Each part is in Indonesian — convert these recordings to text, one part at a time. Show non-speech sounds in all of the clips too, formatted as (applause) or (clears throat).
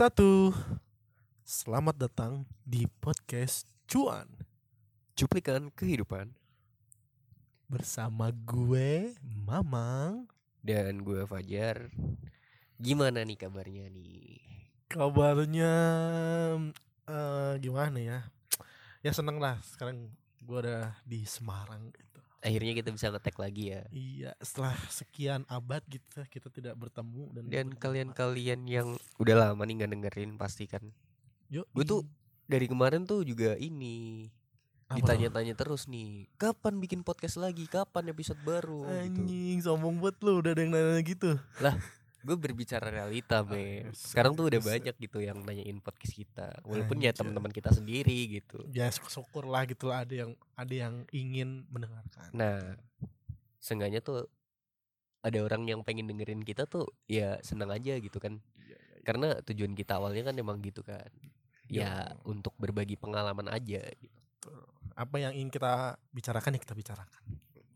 Satu. Selamat datang di podcast Cuan Cuplikan kehidupan bersama gue Mamang. dan gue Fajar. Gimana nih kabarnya nih? Kabarnya eh gimana ya? Ya seneng lah sekarang gue udah di Semarang. Akhirnya kita bisa ngetek lagi ya. Iya, setelah sekian abad gitu kita tidak bertemu dan Dan kalian-kalian yang udah lama nih nggak dengerin pasti kan. Yuk, Gue tuh dari kemarin tuh juga ini ditanya-tanya terus nih, kapan bikin podcast lagi? Kapan episode baru? Gitu. Anjing, sombong banget lu udah ada yang nanya gitu. (laughs) Gue berbicara realita, Ah, me. ya, Sekarang tuh udah se- banyak gitu yang nanyain podcast kita. Walaupun ya teman-teman kita sendiri gitu. Ya syukur lah gitu lah ada yang ada yang ingin mendengarkan. Nah, seenggaknya tuh ada orang yang pengen dengerin kita tuh ya senang aja gitu kan. Iya, iya, iya. Karena tujuan kita awalnya kan emang gitu kan. Ya Yo. untuk berbagi pengalaman aja gitu. Apa yang ingin kita bicarakan ya kita bicarakan.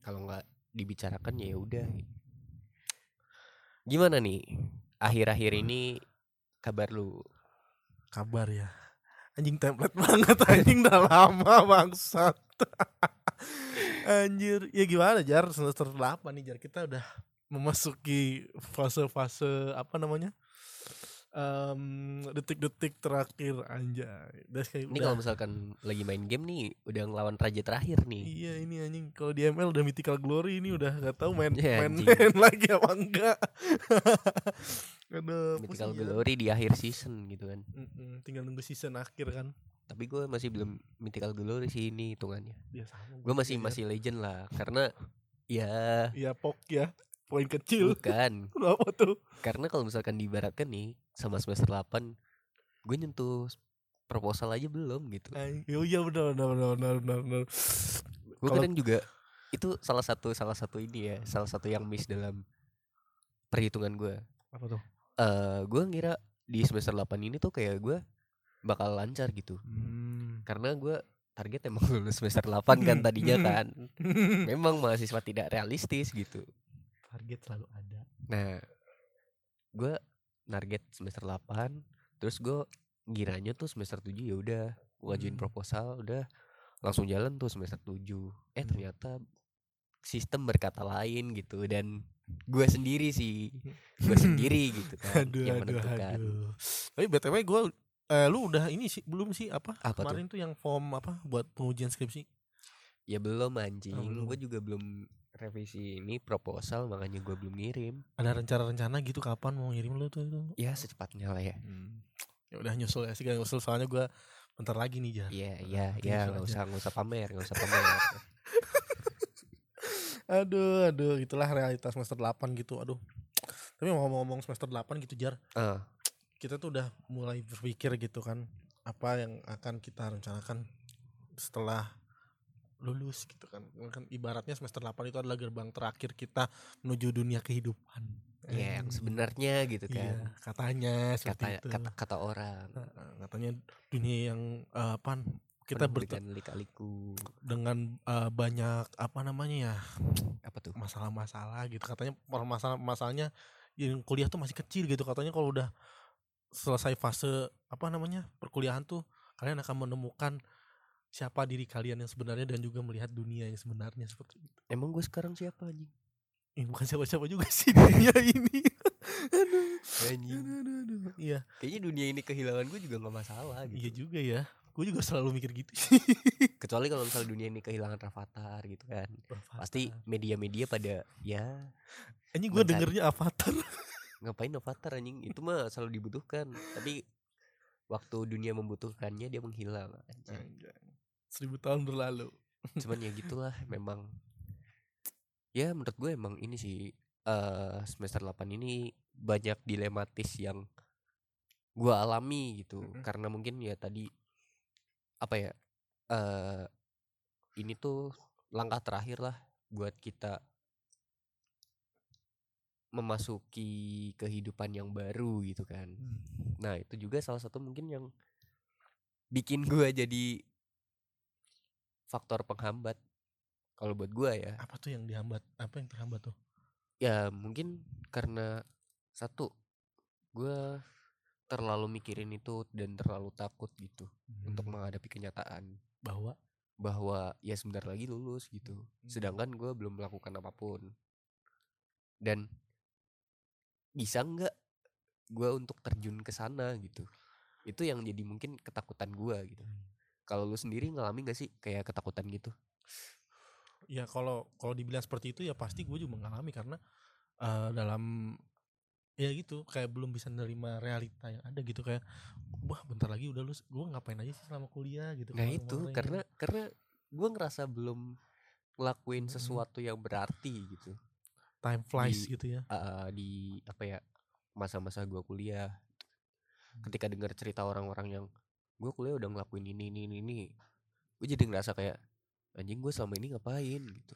Kalau nggak dibicarakan ya udah. Gimana nih akhir-akhir ini kabar lu? Kabar ya. Anjing template (laughs) banget anjing udah lama bangsat. (laughs) Anjir, ya gimana Jar semester 8 nih Jar kita udah memasuki fase-fase apa namanya? Em, detik-detik terakhir anjay. Udah kayak Ini kalau misalkan lagi main game nih udah ngelawan raja terakhir nih. Iya ini anjing kalau di ML udah mythical glory ini udah gak tahu main Ya, main, main lagi apa enggak. (laughs) Aduh, Mythical pusing ya. Glory di akhir season gitu kan. Mm-mm, tinggal nunggu season akhir kan. Tapi gue masih belum Mythical Glory sih ini hitungannya. Dia sama. Gue masih masih legend lah karena ya ya. Iya pok ya. Poin kecil. bukan (laughs) Kenapa tuh? karena kalau misalkan diibaratkan nih sama semester 8 gue nyentuh proposal aja belum gitu Ay, oh iya benar benar benar benar benar. benar. gue Kalau- kadang juga itu salah satu salah satu ini ya salah satu yang miss dalam perhitungan gue Apa tuh? eh gue ngira di semester 8 ini tuh kayak gue bakal lancar gitu Hmm. karena gue target emang (laughs) lulus semester 8 kan tadinya kan (laughs) memang mahasiswa tidak realistis gitu Target selalu ada. Nah, gue target semester 8, terus gue ngiranya tuh semester 7 ya udah gue ngajuin Hmm. proposal, udah langsung jalan tuh semester 7. Eh Hmm. ternyata sistem berkata lain gitu dan gue sendiri sih, gue sendiri (laughs) gitu kan Aduh yang aduh menentukan. aduh. Tapi btw gue eh, lu udah ini sih belum sih apa, Apa tuh? kemarin tuh? yang form apa buat pengujian skripsi Ya belum anjing, belum. gue juga belum revisi ini proposal makanya gue belum ngirim. ada rencana-rencana gitu kapan mau ngirim lu tuh itu Ya secepatnya lah ya. Hmm. Ya udah nyusul ya sih gak nyusul soalnya gua bentar lagi nih Jar. Iya iya iya nggak usah nggak usah pamer nggak usah pamer. (laughs) Aduh, aduh, itulah realitas semester 8 gitu. Aduh. Tapi mau ngomong semester 8 gitu Jar, Ah, kita tuh udah mulai berpikir gitu kan apa yang akan kita rencanakan setelah lulus gitu kan. Kan ibaratnya semester 8 itu adalah gerbang terakhir kita menuju dunia kehidupan. ya yang Anjing. sebenarnya gitu Iya, kan. katanya seperti kata itu. kata kata orang katanya dunia yang eh, apa kita bertemu dengan lika-liku dengan eh, banyak apa namanya ya apa tuh masalah-masalah gitu katanya masalah masalahnya yang kuliah tuh masih kecil gitu katanya kalau udah selesai fase apa namanya perkuliahan tuh kalian akan menemukan siapa diri kalian yang sebenarnya dan juga melihat dunia yang sebenarnya seperti itu. emang gue sekarang siapa anjing Eh, bukan siapa-siapa juga sih (laughs) dunia ini. aduh, anjing aduh, aduh, aduh. Iya, kayaknya dunia ini kehilangan gue juga nggak masalah iya gitu juga ya. Gue juga selalu mikir gitu sih. (laughs) kecuali kalau misalnya dunia ini kehilangan Rafathar gitu kan pasti media-media pada ya Ini gue dengernya Avatar. (laughs) ngapain Avatar anjing itu mah selalu dibutuhkan tapi waktu dunia membutuhkannya dia menghilang anjing. Seribu tahun berlalu. cuman ya gitulah (laughs) memang ya menurut gue emang ini sih eh semester 8 ini banyak dilematis yang gue alami gitu Mm-mm. karena mungkin ya tadi apa ya eh ini tuh langkah terakhir lah buat kita memasuki kehidupan yang baru gitu kan nah itu juga salah satu mungkin yang bikin gue jadi faktor penghambat kalau buat gua ya Apa tuh yang dihambat? Apa yang terhambat tuh? ya mungkin karena satu gua terlalu mikirin itu dan terlalu takut gitu untuk Hmm, menghadapi kenyataan bahwa bahwa ya sebentar lagi lulus gitu. Hmm. Sedangkan gue belum melakukan apa pun. Dan bisa nggak gue untuk terjun ke sana gitu. Itu yang jadi mungkin ketakutan gue gitu. Hmm. Kalau lu sendiri ngalami gak sih kayak ketakutan gitu? ya kalau kalau dibilang seperti itu ya pasti gue juga mengalami karena eh, dalam ya gitu kayak belum bisa menerima realita yang ada gitu kayak wah bentar lagi udah lulus gue ngapain aja sih selama kuliah? gitu Nah itu karena karena gue ngerasa belum ngelakuin sesuatu yang berarti gitu. Time flies di- gitu ya. uh, di apa ya masa-masa gue kuliah. Hmm. ketika dengar cerita orang-orang yang gue kuliah udah ngelakuin ini ini ini, ini. Gue jadi ngerasa kayak anjing gue selama ini ngapain? Gitu.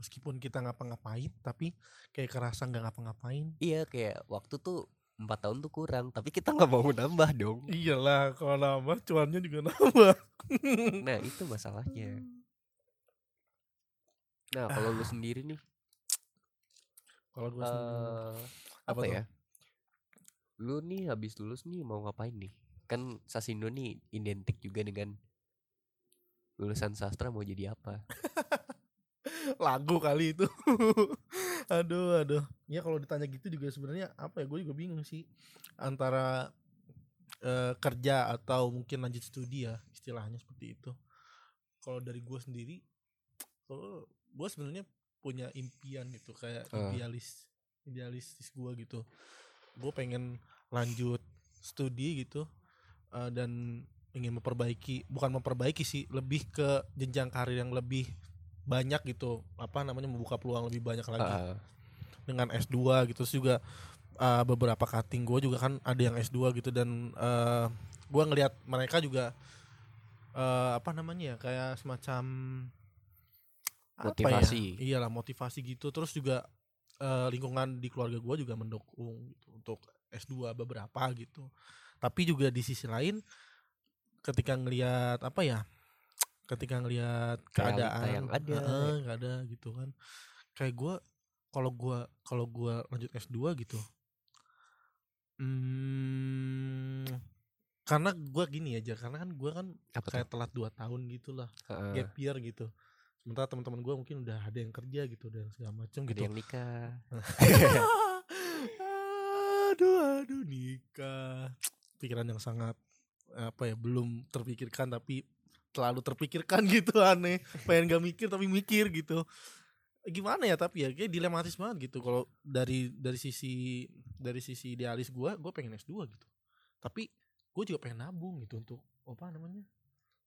Meskipun kita ngapa-ngapain tapi kayak kerasa nggak ngapa-ngapain. Iya kayak waktu tuh empat tahun tuh kurang tapi kita nggak mau nambah dong. Iyalah kalau nambah cuannya juga nambah. (laughs) Nah itu masalahnya. Nah kalau lu sendiri nih? Kalau gue sendiri eh Apa apa ya? Lu nih habis lulus nih mau ngapain nih kan Sasindo nih identik juga dengan lulusan sastra mau jadi apa. (laughs) Lagu kali itu. (laughs) Aduh aduh. Ya kalau ditanya gitu juga sebenarnya apa ya gue juga bingung sih antara eh, kerja atau mungkin lanjut studi ya istilahnya seperti itu. Kalau dari gue sendiri kalau gue sebenarnya punya impian gitu kayak Ah. idealis idealistis gue gitu. Gue pengen lanjut studi gitu eh, dan ingin memperbaiki bukan memperbaiki sih lebih ke jenjang karir yang lebih banyak gitu. Apa namanya membuka peluang lebih banyak lagi. Ah, dengan S2 gitu Terus juga uh, beberapa cutting gue juga kan ada yang S2 gitu. Dan uh, gue ngelihat mereka juga uh, apa namanya ya kayak semacam apa Motivasi. ya? iyalah motivasi gitu. Terus juga uh, lingkungan di keluarga gue juga mendukung gitu untuk S2 beberapa gitu tapi juga di sisi lain ketika ngelihat apa ya ketika ngelihat keadaan yang ada. nggak ada gitu kan. Kayak gue kalau gua kalau gua lanjut S2 gitu hmm, karena gua gini aja karena kan gua kan apa kayak telat 2 tahun gitu lah Ah, gap year gitu. Sementara teman-teman gua mungkin udah ada yang kerja gitu dan segala macam gitu. yang nikah. (laughs) Aduh aduh nikah pikiran yang sangat apa ya belum terpikirkan tapi terlalu terpikirkan (laughs) gitu aneh. Pengen gak mikir tapi mikir gitu. Gimana ya tapi ya kayak dilematis banget gitu. Kalau dari dari sisi dari sisi idealis gua gue pengen S2 gitu. Tapi gue juga pengen nabung gitu untuk apa namanya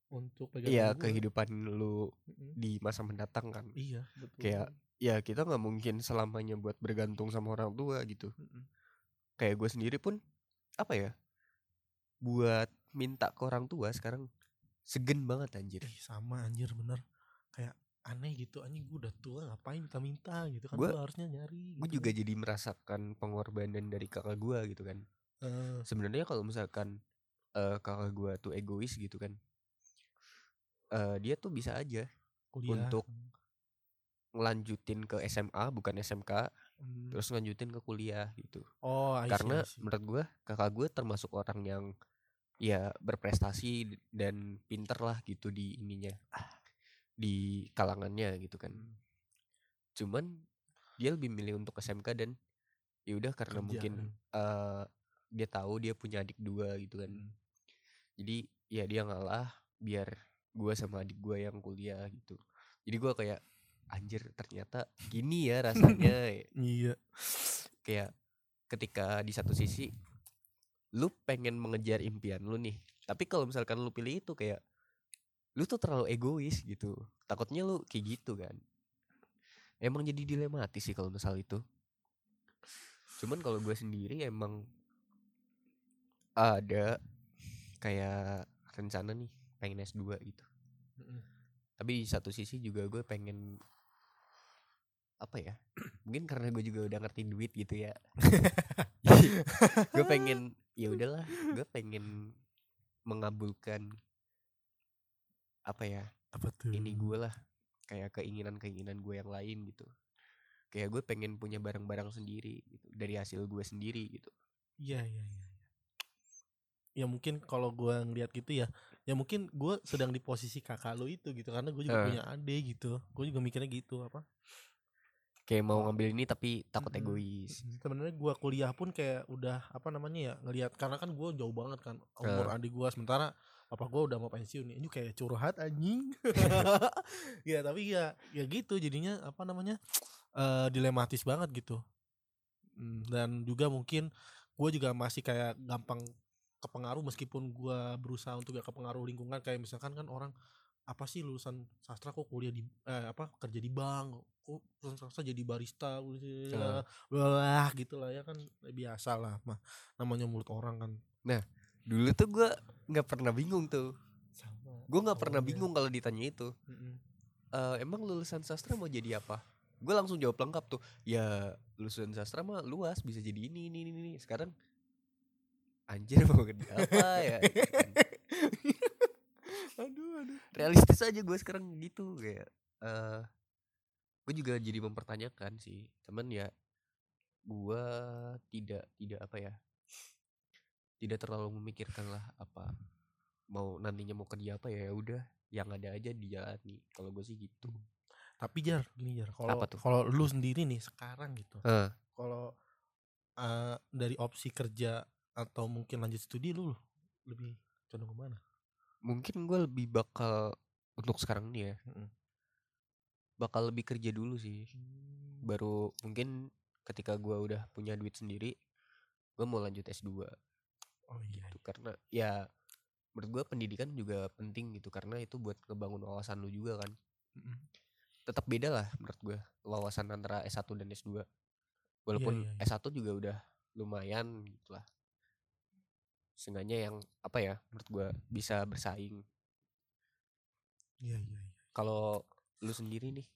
untuk Iya kehidupan lu di masa mendatang kan. Iya betul. Kayak- ya kita nggak mungkin selamanya buat bergantung sama orang tua gitu. Mm-mm. kayak gue sendiri pun apa ya buat minta ke orang tua sekarang segen banget anjir. Ih, sama anjir bener. Kayak aneh gitu anjing gue udah tua ngapain minta-minta? gitu kan gue harusnya nyari gue gitu juga kan. jadi merasakan pengorbanan dari kakak gue gitu kan. Eh, sebenarnya kalau misalkan eh, kakak gue tuh egois gitu kan eh, dia tuh bisa aja kuliah. untuk ngelanjutin ke SMA bukan SMK Hmm. terus ngelanjutin ke kuliah gitu. Oh I see, karena I see. menurut gue kakak gue termasuk orang yang ya berprestasi dan pinter lah gitu di ininya di kalangannya gitu kan. Hmm. cuman dia lebih milih untuk SMK dan ya udah karena Kerja, mungkin eh, dia tahu dia punya adik dua gitu kan. Hmm. jadi ya dia ngalah biar gue sama adik gue yang kuliah gitu. Jadi gue kayak anjir ternyata gini ya rasanya. (laughs) Iya. Kayak ketika di satu sisi lu pengen mengejar impian lu nih tapi kalau misalkan lu pilih itu kayak lu tuh terlalu egois gitu takutnya lu kayak gitu kan. Emang jadi dilematis sih kalau misal itu. Cuman kalau gue sendiri emang ada kayak rencana nih pengen S2 gitu. Tapi di satu sisi juga gue pengen apa ya mungkin karena gue juga udah ngerti duit gitu ya. Gue pengen ya udahlah gue pengen mengabulkan apa ya apa tuh? ini gue lah kayak keinginan keinginan gue yang lain gitu. Kayak gue pengen punya barang-barang sendiri gitu dari hasil gue sendiri gitu. Iya iya iya iya. ya mungkin kalau gua ngeliat gitu ya ya mungkin gua sedang di posisi kakak lu itu gitu karena gue juga Eh. punya adik gitu. Gue juga mikirnya gitu apa kayak mau ngambil ini tapi takut Mm-mm. egois. Sebenarnya gua kuliah pun kayak udah apa namanya ya ngelihat karena kan gua jauh banget kan umur adik gua sementara apa gua udah mau pensiun ini kayak curhat anjing. (laughs) (laughs) Ya tapi ya ya gitu jadinya apa namanya eh dilematis banget gitu. Hmm, dan juga mungkin gue juga masih kayak gampang kepengaruh meskipun gua berusaha untuk gak kepengaruh lingkungan. Kayak misalkan kan orang apa sih lulusan sastra kok kuliah di eh, apa kerja di bank kok lulusan sastra jadi barista Ah. wah gitu lah ya kan biasa lah mah namanya mulut orang kan dulu tuh gue nggak pernah bingung tuh sama gue nggak pernah bingung kalau ditanya itu Mm-mm. Eh, emang lulusan sastra mau jadi apa gue langsung jawab lengkap tuh ya lulusan sastra mah luas bisa jadi ini ini ini, ini. sekarang anjir mau jadi apa ya (laughs) aduh aduh. Realistis aja gue sekarang gitu kayak eh gue juga jadi mempertanyakan sih. Cuman ya gue tidak tidak apa ya tidak terlalu memikirkan lah apa mau nantinya mau kerja apa ya ya udah yang ada aja dijalani. Kalau gue sih gitu. Tapi jar gini jar kalau kalau lu sendiri nih sekarang gitu Heeh. kalau eh, dari opsi kerja atau mungkin lanjut studi lu lebih condong ke mana mungkin gue lebih bakal untuk sekarang nih ya Mm-mm. bakal lebih kerja dulu sih. Baru mungkin ketika gue udah punya duit sendiri gue mau lanjut S2 oh iya gitu karena ya menurut gue pendidikan juga penting gitu karena itu buat ngebangun wawasan lu juga kan. Mm-mm. tetap beda lah menurut gue wawasan antara S1 dan S2 walaupun iya, iya. S1 juga udah lumayan gitu lah Seenggaknya yang apa ya menurut gue bisa bersaing. Iya iya iya. Kalau lu sendiri nih?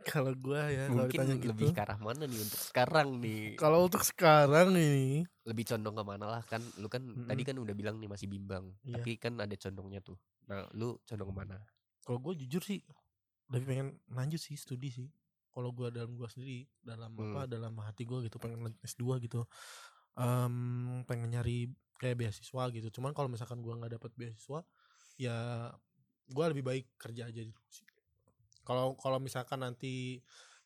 Kalau gua ya mungkin ditanya gitu. lebih ke arah mana nih untuk sekarang nih? Kalau untuk sekarang ini. Lebih condong ke mana lah kan lu kan tadi Mm-mm. kan udah bilang nih masih bimbang Iya. tapi kan ada condongnya tuh. Nah lu condong ke mana kalau gue jujur sih lebih pengen lanjut sih studi sih. Kalau gua dalam gua sendiri dalam Hmm. apa dalam hati gua gitu pengen lanjut S2 gitu Em, pengen nyari kayak beasiswa gitu. Cuman kalau misalkan gua nggak dapet beasiswa ya gua lebih baik kerja aja dulu sih. Kalau kalau misalkan nanti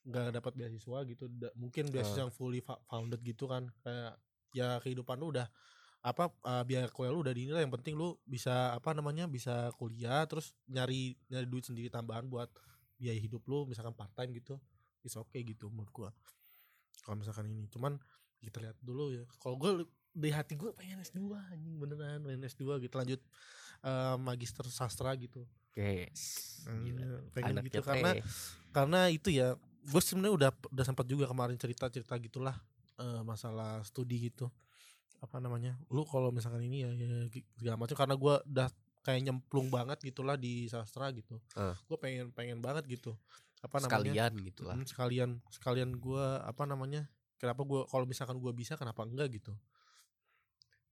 nggak dapat beasiswa gitu da- mungkin beasiswa Ah. yang fully founded gitu kan. Kayak ya kehidupan lu udah apa uh, biaya kuliah lu udah dinilai. Yang penting lu bisa apa namanya bisa kuliah terus nyari nyari duit sendiri tambahan buat biaya hidup lu misalkan part time gitu bisa oke gitu menurut gua. Kalau misalkan ini. Cuman kita lihat dulu ya. Kalau gue di hati gue pengen S2 anjing beneran pengen S2 gitu. Lanjut eh, magister sastra gitu. Guys Eh, pengen Anaknya gitu. Karena karena itu ya gue sebenarnya udah udah sempat juga kemarin cerita cerita gitulah eh, masalah studi gitu. Apa namanya? Lu kalau misalkan ini ya, ya gi- segala macam. Karena gue udah kayak nyemplung banget gitulah di sastra gitu. Ah. gue pengen pengen banget gitu. Apa namanya? Sekalian gitu lah Mm, sekalian sekalian gue apa namanya kenapa gue kalau misalkan gue bisa kenapa enggak gitu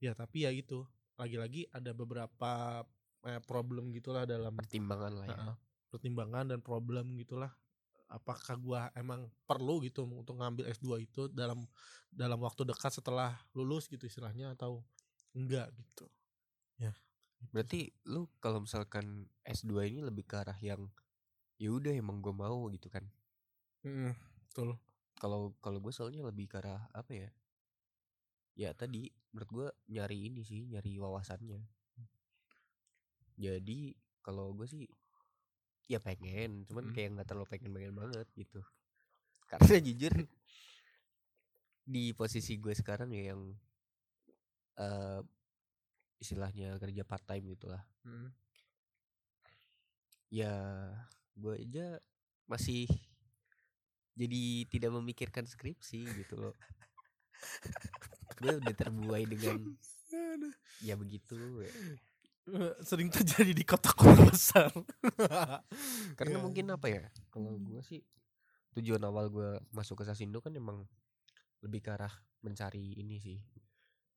ya tapi ya itu lagi-lagi ada beberapa eh, problem gitulah dalam pertimbangan lah ya Heeh. pertimbangan dan problem gitulah apakah gua emang perlu gitu untuk ngambil S2 itu dalam dalam waktu dekat setelah lulus gitu istilahnya atau enggak gitu ya gitu berarti lu kalau misalkan S2 ini lebih ke arah yang ya udah emang gue mau gitu kan. Mm, betul kalau kalau gue soalnya lebih ke arah apa ya ya tadi menurut gue nyari ini sih nyari wawasannya jadi kalau gue sih ya pengen cuman Mm. kayak nggak terlalu pengen pengen banget gitu (laughs) karena jujur di posisi gue sekarang ya yang eh istilahnya kerja part time gitulah Mm. ya gue aja masih jadi tidak memikirkan skripsi gitu loh. Gue udah terbuai dengan ya begitu ya. Eh, sering terjadi di kota-kota besar. (laughs) Karena Ya. mungkin apa ya kalau gue sih tujuan awal gue masuk ke Sasindo kan emang lebih ke arah mencari ini sih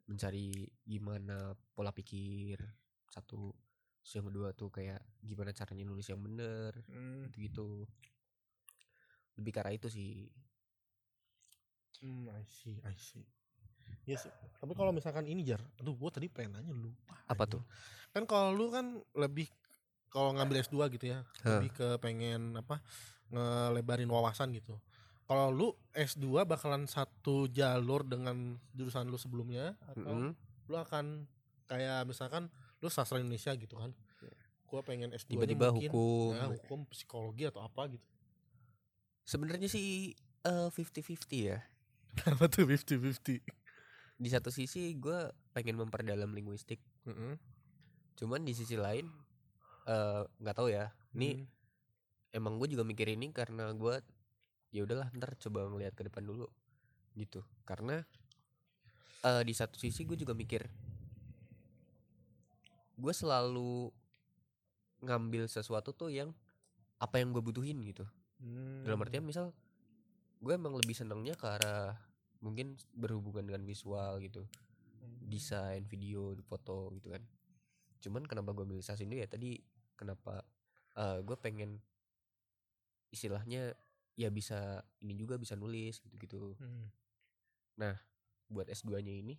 mencari gimana pola pikir satu Terus yang kedua tuh kayak gimana caranya nulis yang bener Mm, gitu gitu lebih arah itu sih mm, I see I see Iya sih. Tapi kalau misalkan ini jar, aduh gua tadi pengen nanya lupa. Apa anjing. tuh? Kan kalau lu kan lebih kalau ngambil S2 gitu ya, Hah. lebih ke pengen apa? ngelebarin wawasan gitu. Kalau lu S2 bakalan satu jalur dengan jurusan lu sebelumnya atau Mm-mm. lu akan kayak misalkan lu sastra Indonesia gitu kan. Gua pengen S2 nya Tiba-tiba mungkin, hukum. ya, hukum psikologi atau apa gitu. Sebenarnya sih eh, 50-50 ya. Apa tuh 50-50? Di satu sisi gue pengen memperdalam linguistik, Heeh. cuman di sisi lain eh, nggak tahu ya. Ini Hmm. emang gue juga mikir ini karena gue ya udahlah ntar coba ngelihat ke depan dulu gitu. Karena eh, di satu sisi gue juga mikir gue selalu ngambil sesuatu tuh yang apa yang gue butuhin gitu. Dalam artian Hmm. misal gue emang lebih senangnya ke arah mungkin berhubungan dengan visual gitu desain video foto gitu kan cuman kenapa gue milih stasiun ya tadi kenapa eh, gue pengen istilahnya ya bisa ini juga bisa nulis gitu gitu Hmm. buat S2 nya ini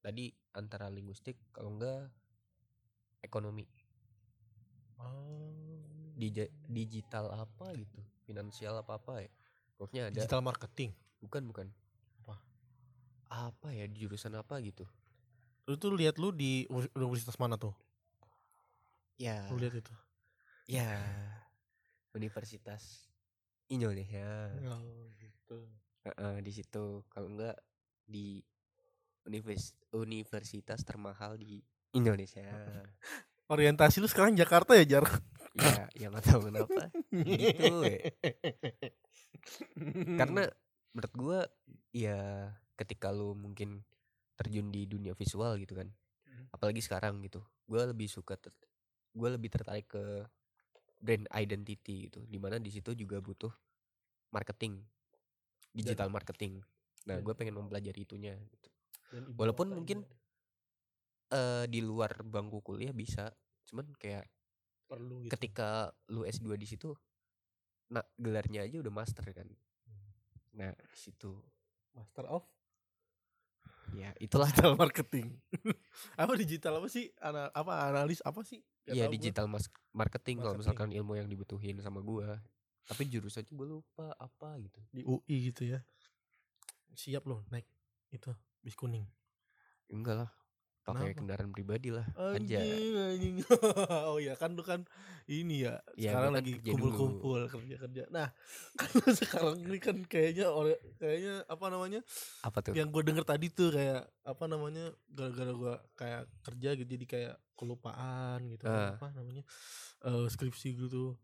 tadi antara linguistik kalau enggak ekonomi Oh. Dija- digital apa gitu finansial apa apa ya pokoknya ada digital marketing. bukan bukan Apa? apa ya di jurusan apa gitu Lu tuh lihat lu di uni- universitas mana tuh? ya Lu lihat itu. ya Universitas Indonesia Oh, gitu. Heeh, di situ kalau enggak di univers universitas termahal di Indonesia Orientasi lu sekarang Jakarta ya, Jar? Ya yang nggak tahu kenapa gitu ya. karena (laughs) menurut gua ya ketika lu mungkin terjun di dunia visual gitu kan Hmm. apalagi sekarang gitu gua lebih suka ter- gua lebih tertarik ke brand identity gitu di mana di situ juga butuh marketing digital marketing nah dan- gue pengen mempelajari itunya gitu. Dan Walaupun mungkin eh di luar bangku kuliah bisa cuman kayak perlu gitu. ketika lu S2 di situ nah gelarnya aja udah master kan nah di situ Master of ya itulah Digital Marketing. (laughs) apa digital apa sih? Ana, apa analis apa sih? Gak ya digital mas marketing kalau Marketing. misalkan ilmu yang dibutuhin sama gua tapi jurusannya gue lupa apa gitu di UI gitu ya. Siap loh naik itu bis kuning. enggak lah pakai kendaraan pribadi lah aja (laughs) oh ya kan lu kan ini ya, Ya, sekarang kan lagi kumpul-kumpul kerja-kerja. Nah, (laughs) kan sekarang ini kan kayaknya ore- kayaknya apa namanya? apa tuh Yang gue denger tadi tuh kayak apa namanya? Gara-gara gua kayak kerja gitu jadi kayak kelupaan gitu Ah. apa namanya? eh, skripsi gitu.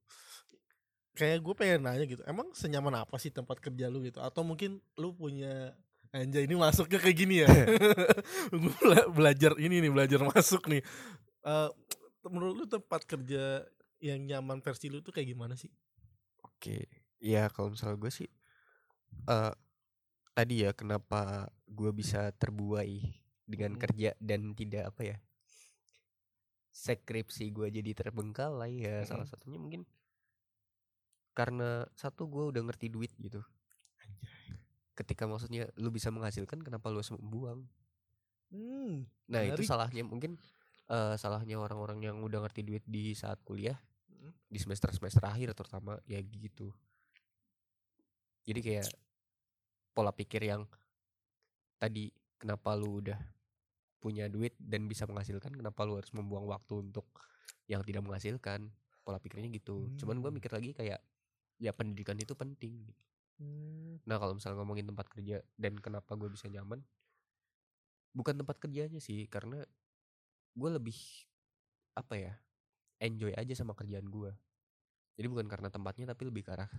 Kayak gue pengen nanya gitu, emang senyaman apa sih tempat kerja lu gitu? Atau mungkin lu punya Anjay ini masuknya kayak gini ya. (laughs) Gue bela- belajar ini nih, belajar masuk nih. Eh menurut lu tempat kerja yang nyaman versi lu tuh kayak gimana sih? Oke, ya kalau misalnya gue sih, eh tadi ya kenapa gue bisa terbuai dengan Mm. kerja dan tidak apa ya, skripsi gue jadi terbengkalai ya salah Mm-mm. satunya mungkin karena satu gue udah ngerti duit gitu. Ketika maksudnya lu bisa menghasilkan, kenapa lu harus membuang? Hmm, Nah itu Menarik. salahnya mungkin eh salahnya orang-orang yang udah ngerti duit di saat kuliah Mm. di semester semester akhir terutama ya gitu. Jadi kayak pola pikir yang tadi kenapa lu udah punya duit dan bisa menghasilkan kenapa lu harus membuang waktu untuk yang tidak menghasilkan pola pikirnya gitu. Cuman gua Hmm. mikir lagi kayak ya pendidikan itu penting. gitu. Hmm, Nah kalau misalnya ngomongin tempat kerja dan kenapa gue bisa nyaman, bukan tempat kerjanya sih, karena gue lebih apa ya, enjoy aja sama kerjaan gue. Jadi bukan karena tempatnya tapi lebih ke arah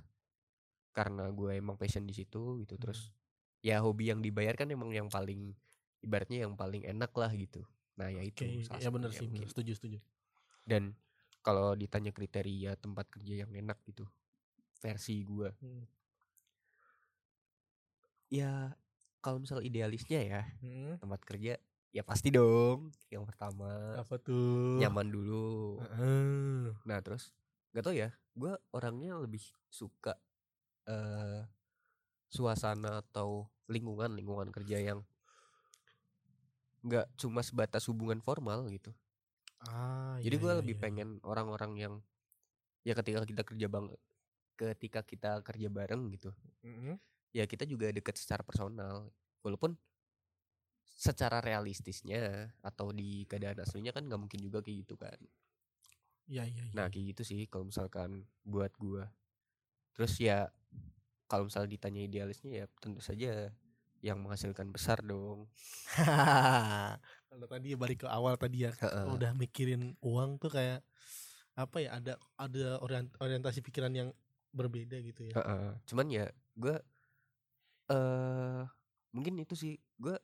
karena gue emang passion di situ gitu. Terus ya hobi yang dibayar kan emang yang paling ibaratnya yang paling enak lah gitu. Nah ya itu Oke, salah ya benar sih, mungkin. Setuju, setuju. Dan kalau ditanya kriteria tempat kerja yang enak gitu, versi gue Hmm. Ya kalau misal idealisnya ya Hmm, tempat kerja ya pasti dong yang pertama Apa tuh? nyaman dulu Heeh. nah terus nggak tau ya gue orangnya lebih suka eh suasana atau lingkungan lingkungan kerja yang nggak cuma sebatas hubungan formal gitu ah jadi iya, gue iya, lebih iya. pengen orang-orang yang ya ketika kita kerja bang ketika kita kerja bareng gitu Mm-mm. Ya kita juga deket secara personal walaupun secara realistisnya atau di keadaan aslinya kan nggak mungkin juga kayak gitu kan iya iya iya. nah kayak gitu sih kalau misalkan buat gua terus ya kalau misalnya ditanya idealisnya ya tentu saja yang menghasilkan besar dong (laughs) kalau tadi balik ke awal tadi ya Heeh. udah mikirin uang tuh kayak apa ya ada ada orient- orientasi pikiran yang berbeda gitu ya Heeh. cuman ya gua eh mungkin itu sih gua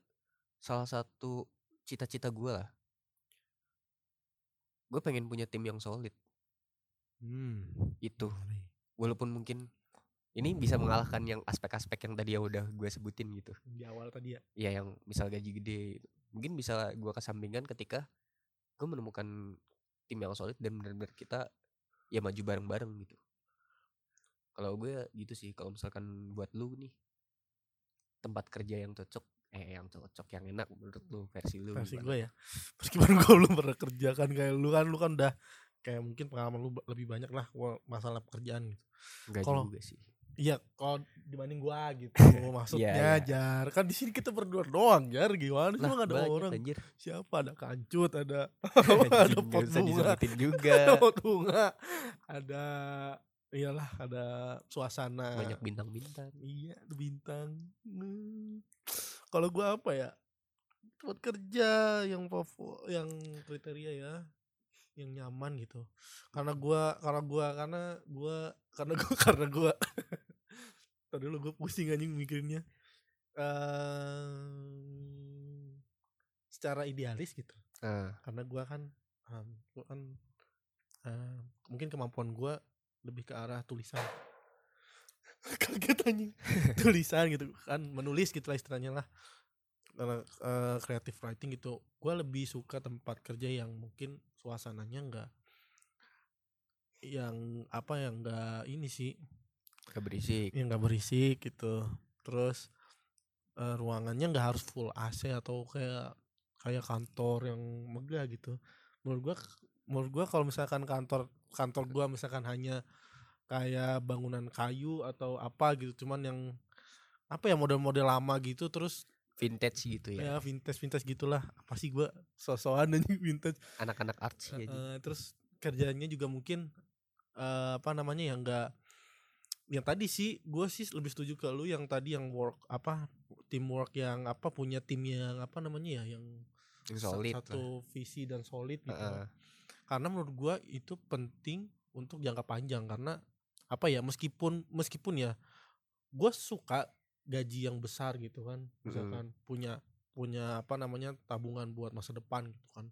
salah satu cita-cita gua lah. Gue pengen punya tim yang solid. Hmm itu. menarik. walaupun mungkin ini bisa mengalahkan yang aspek-aspek yang tadi yang udah gue sebutin gitu. Di awal tadi ya? Ya yang misal gaji gede gitu. mungkin bisa gue kesampingkan ketika gue menemukan tim yang solid dan benar-benar kita ya maju bareng-bareng gitu. Kalau gue gitu sih kalau misalkan buat lu nih tempat kerja yang cocok eh yang cocok yang enak menurut lu versi lu versi gue ya? Meskipun gue belum pernah kerja kan? Kayak lu kan lu kan udah kayak mungkin pengalaman lu lebih banyak lah masalah pekerjaan gitu. Enggak kalau- juga sih. iya kalau dibanding gua gitu. (laughs) Maksudnya iya. jar kan di sini kita berdua doang jar. Gimana sih emang ada banyak orang? anjir. Siapa? Ada kancut ada (laughs) (laughs) ada pot bunga. juga. Ada pot bunga ada iyalah ada suasana banyak bintang-bintang Iya, bintang. Hmm. Kalau gua apa ya? Tempat kerja yang favo- yang kriteria ya, yang nyaman gitu. Karena gua karena gua karena gua karena gua (laughs) karena gua Tadi dulu gue pusing anjing mikirinnya. Ehm, secara idealis gitu. ah Karena gua kan em, gua kan em, mungkin kemampuan gua lebih ke arah tulisan. (laughs) Kaget anjing. (laughs) tulisan gitu kan menulis gitu lah istilahnya lah. Karena eh, creative writing gitu. Gua lebih suka tempat kerja yang mungkin suasananya enggak yang apa yang enggak ini sih gak berisik yang nggak berisik gitu terus eh, ruangannya nggak harus full AC atau kayak kayak kantor yang megah gitu menurut gua menurut gua kalau misalkan kantor kantor gua misalkan hanya kayak bangunan kayu atau apa gitu cuman yang apa ya model-model lama gitu terus vintage gitu ya? ya vintage vintage gitulah. Apa sih gua? Sosokan anjing (laughs) vintage. Anak-anak artsy aja Eh, terus kerjanya juga mungkin eh, apa namanya yang enggak yang tadi sih gue sih lebih setuju ke lu yang tadi yang work apa teamwork yang apa punya tim yang apa namanya ya yang yang solid lah. satu visi dan solid gitu. Heeh. Karena menurut gua itu penting untuk jangka panjang karena apa ya meskipun meskipun ya gue suka gaji yang besar gitu kan misalkan punya punya apa namanya tabungan buat masa depan gitu kan.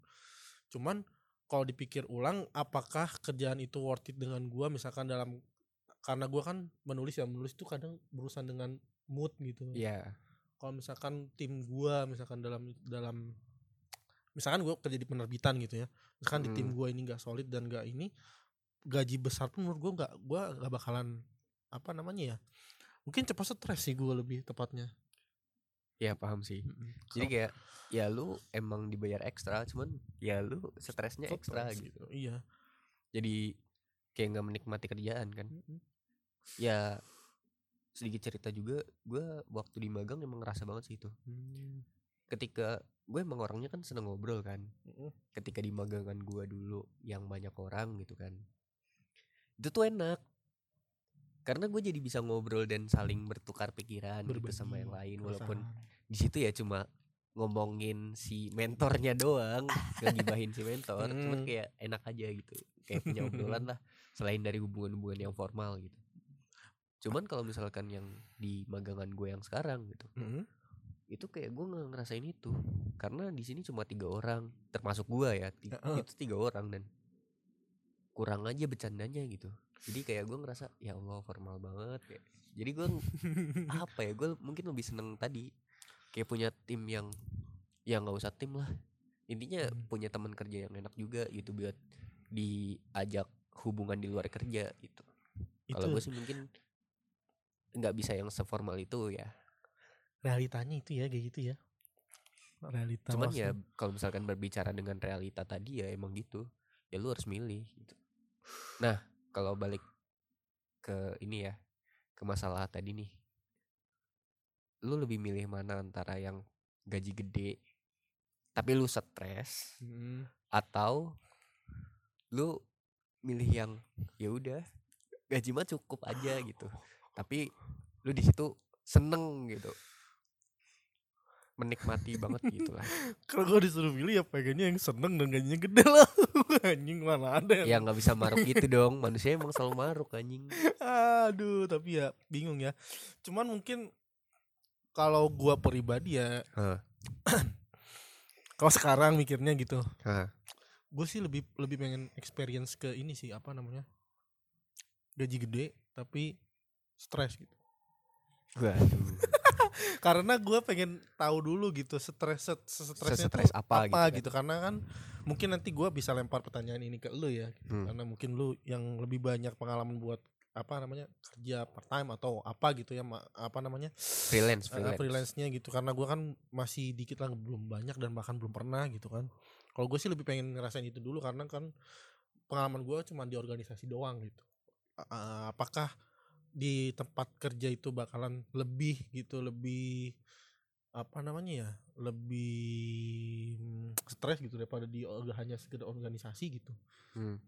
Cuman kalau dipikir ulang apakah kerjaan itu worth it dengan gua? Misalkan dalam karena gua kan menulis ya menulis tuh kadang berurusan dengan mood gitu. Iya. kalau misalkan tim gua misalkan dalam dalam misalkan gua kerja di penerbitan gitu ya misalkan di tim Mm. gua ini nggak solid dan nggak ini gaji besar pun menurut gua nggak gua nggak bakalan apa namanya ya mungkin cepat stres sih gua lebih tepatnya Ya paham sih. Jadi Kalau kayak ya lu emang dibayar ekstra, cuman ya lu stresnya ekstra stres gitu. iya Jadi kayak nggak menikmati kerjaan kan. Mm-mm. Ya sedikit cerita juga, gua waktu di magang emang ngerasa banget sih itu. Hmm. Ketika gue emang orangnya kan seneng ngobrol kan. Mm-mm. Ketika di magangan gua dulu yang banyak orang gitu kan. Itu tuh enak. Karena gue jadi bisa ngobrol dan saling bertukar pikiran gitu sama yang lain walaupun di situ ya cuma ngomongin si mentornya doang (laughs) ngegibahin si mentor cuman Mm. kayak enak aja gitu kayak punya obrolan lah selain dari hubungan-hubungan yang formal gitu cuman kalau misalkan yang di magangan gue yang sekarang gitu Mm-mm. Itu kayak gue nggak ngerasain itu. Karena di sini cuma tiga orang termasuk gue ya ti- Heeh. itu tiga orang dan kurang aja bercandanya gitu. Jadi kayak gue ngerasa ya allah formal banget. Kayak jadi gue (laughs) apa ya gue mungkin lebih seneng tadi kayak punya tim yang ya nggak usah tim lah. Intinya Hmm. punya teman kerja yang enak juga gitu buat diajak hubungan di luar kerja gitu. Kalau gue sih mungkin nggak bisa yang seformal itu ya realitanya itu ya kayak gitu ya. Realita cuman ya kalau misalkan berbicara dengan realita tadi ya emang gitu. Ya lu harus milih gitu. Nah kalau balik ke ini ya ke masalah tadi nih. Lu lebih milih mana antara yang gaji gede tapi lu stres Mm. atau lu milih yang ya udah gaji mah cukup aja gitu. Tapi lu di situ seneng gitu menikmati banget gitu lah. (laughs) Kalau gue disuruh milih ya pengennya yang seneng dan gajinya gede lah. (laughs) Anjing mana ada ya? Yang nggak bisa maruk gitu dong. Manusia emang selalu maruk anjing. (laughs) Aduh tapi ya bingung ya. Cuman mungkin kalau gua pribadi ya Hah. (clears throat) kalau sekarang mikirnya gitu gue sih lebih lebih pengen experience ke ini sih apa namanya gaji gede tapi stres gitu. Waduh. (laughs) karena gue pengen tahu dulu gitu stres stresnya Stres apa apa, gitu gitu, karena kan mungkin nanti gue bisa lempar pertanyaan ini ke lu ya. Gitu. Hmm. karena mungkin lu yang lebih banyak pengalaman buat apa namanya kerja part time atau apa gitu ya ma- apa namanya freelance eh, freelance. freelance-nya gitu. Karena gua kan masih dikit lah belum banyak dan bahkan belum pernah gitu kan. Kalau gue sih lebih pengen ngerasain itu dulu karena kan pengalaman gua cuma di organisasi doang gitu. A- apakah di tempat kerja itu bakalan lebih gitu lebih apa namanya ya lebih mm, stres gitu daripada di hanya sekedar organisasi gitu. Hmm.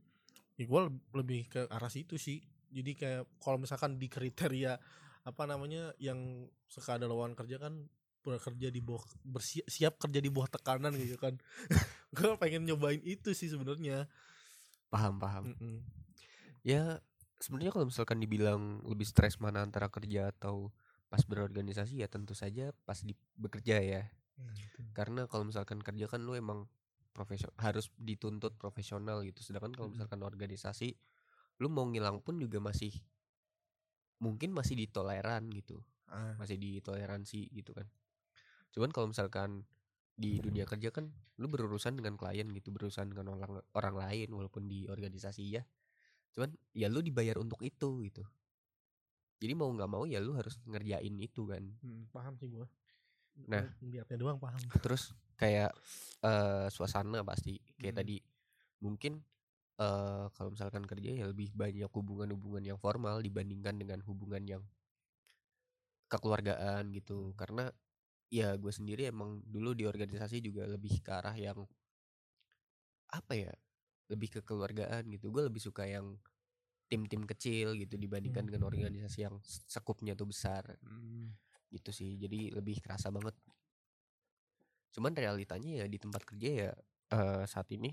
ya gue lebih ke arah situ sih. Jadi kayak kalau misalkan di kriteria apa namanya yang suka ada lowongan kerja kan bekerja di bawah bersiap siap kerja di bawah tekanan gitu kan. (laughs) Gue pengen nyobain itu sih sebenarnya. Paham paham. Mm-mm. ya sebenarnya kalau misalkan dibilang lebih stres mana antara kerja atau pas berorganisasi ya tentu saja pas di bekerja ya. Karena kalau misalkan kerja kan lu emang profesional harus dituntut profesional gitu. Sedangkan kalau Mm-mm. misalkan organisasi lu mau ngilang pun juga masih mungkin masih ditoleran gitu. Ah, masih ditoleransi gitu kan. Cuman kalau misalkan di dunia kerja kan lu berurusan dengan klien gitu berurusan dengan orang orang lain walaupun di organisasi ya cuman ya lu dibayar untuk itu gitu. Jadi mau nggak mau ya lu harus ngerjain itu kan. Mm, paham sih gue Nah. lihatnya doang paham. terus kayak eh suasana pasti kayak Mm. tadi. Mungkin eh kalau misalkan kerja ya lebih banyak hubungan-hubungan yang formal dibandingkan dengan hubungan yang kekeluargaan gitu. Karena ya gue sendiri emang dulu di organisasi juga lebih ke arah yang apa ya lebih ke kekeluargaan gitu. Gue lebih suka yang tim-tim kecil gitu dibandingkan dengan Hmm. organisasi yang sekupnya tuh besar. Mm. gitu sih. Jadi lebih kerasa banget. Cuman realitanya ya di tempat kerja ya eh, saat ini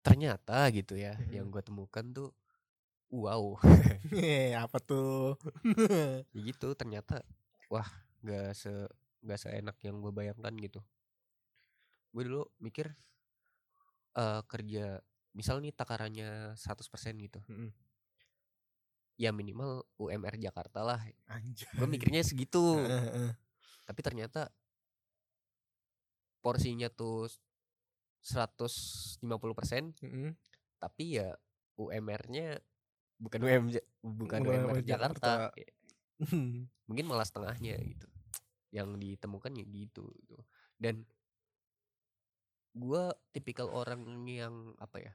ternyata gitu ya Mhm. yang gue temukan tuh wow. Eh, apa tuh? (laughs) Ya gitu ternyata wah nggak se nggak seenak yang gue bayangkan gitu. Gue dulu mikir eh kerja misal nih takarannya 100% gitu Mm-mm. ya minimal UMR Jakarta lah gue mikirnya segitu tapi ternyata porsinya tuh 150% Mm-mm. tapi ya UMR-nya bukan UM bukan UMR UMR Jakarta. Jakarta. (laughs) mungkin malah setengahnya gitu yang ditemukan ya gitu, gitu. dan gua tipikal orang yang apa ya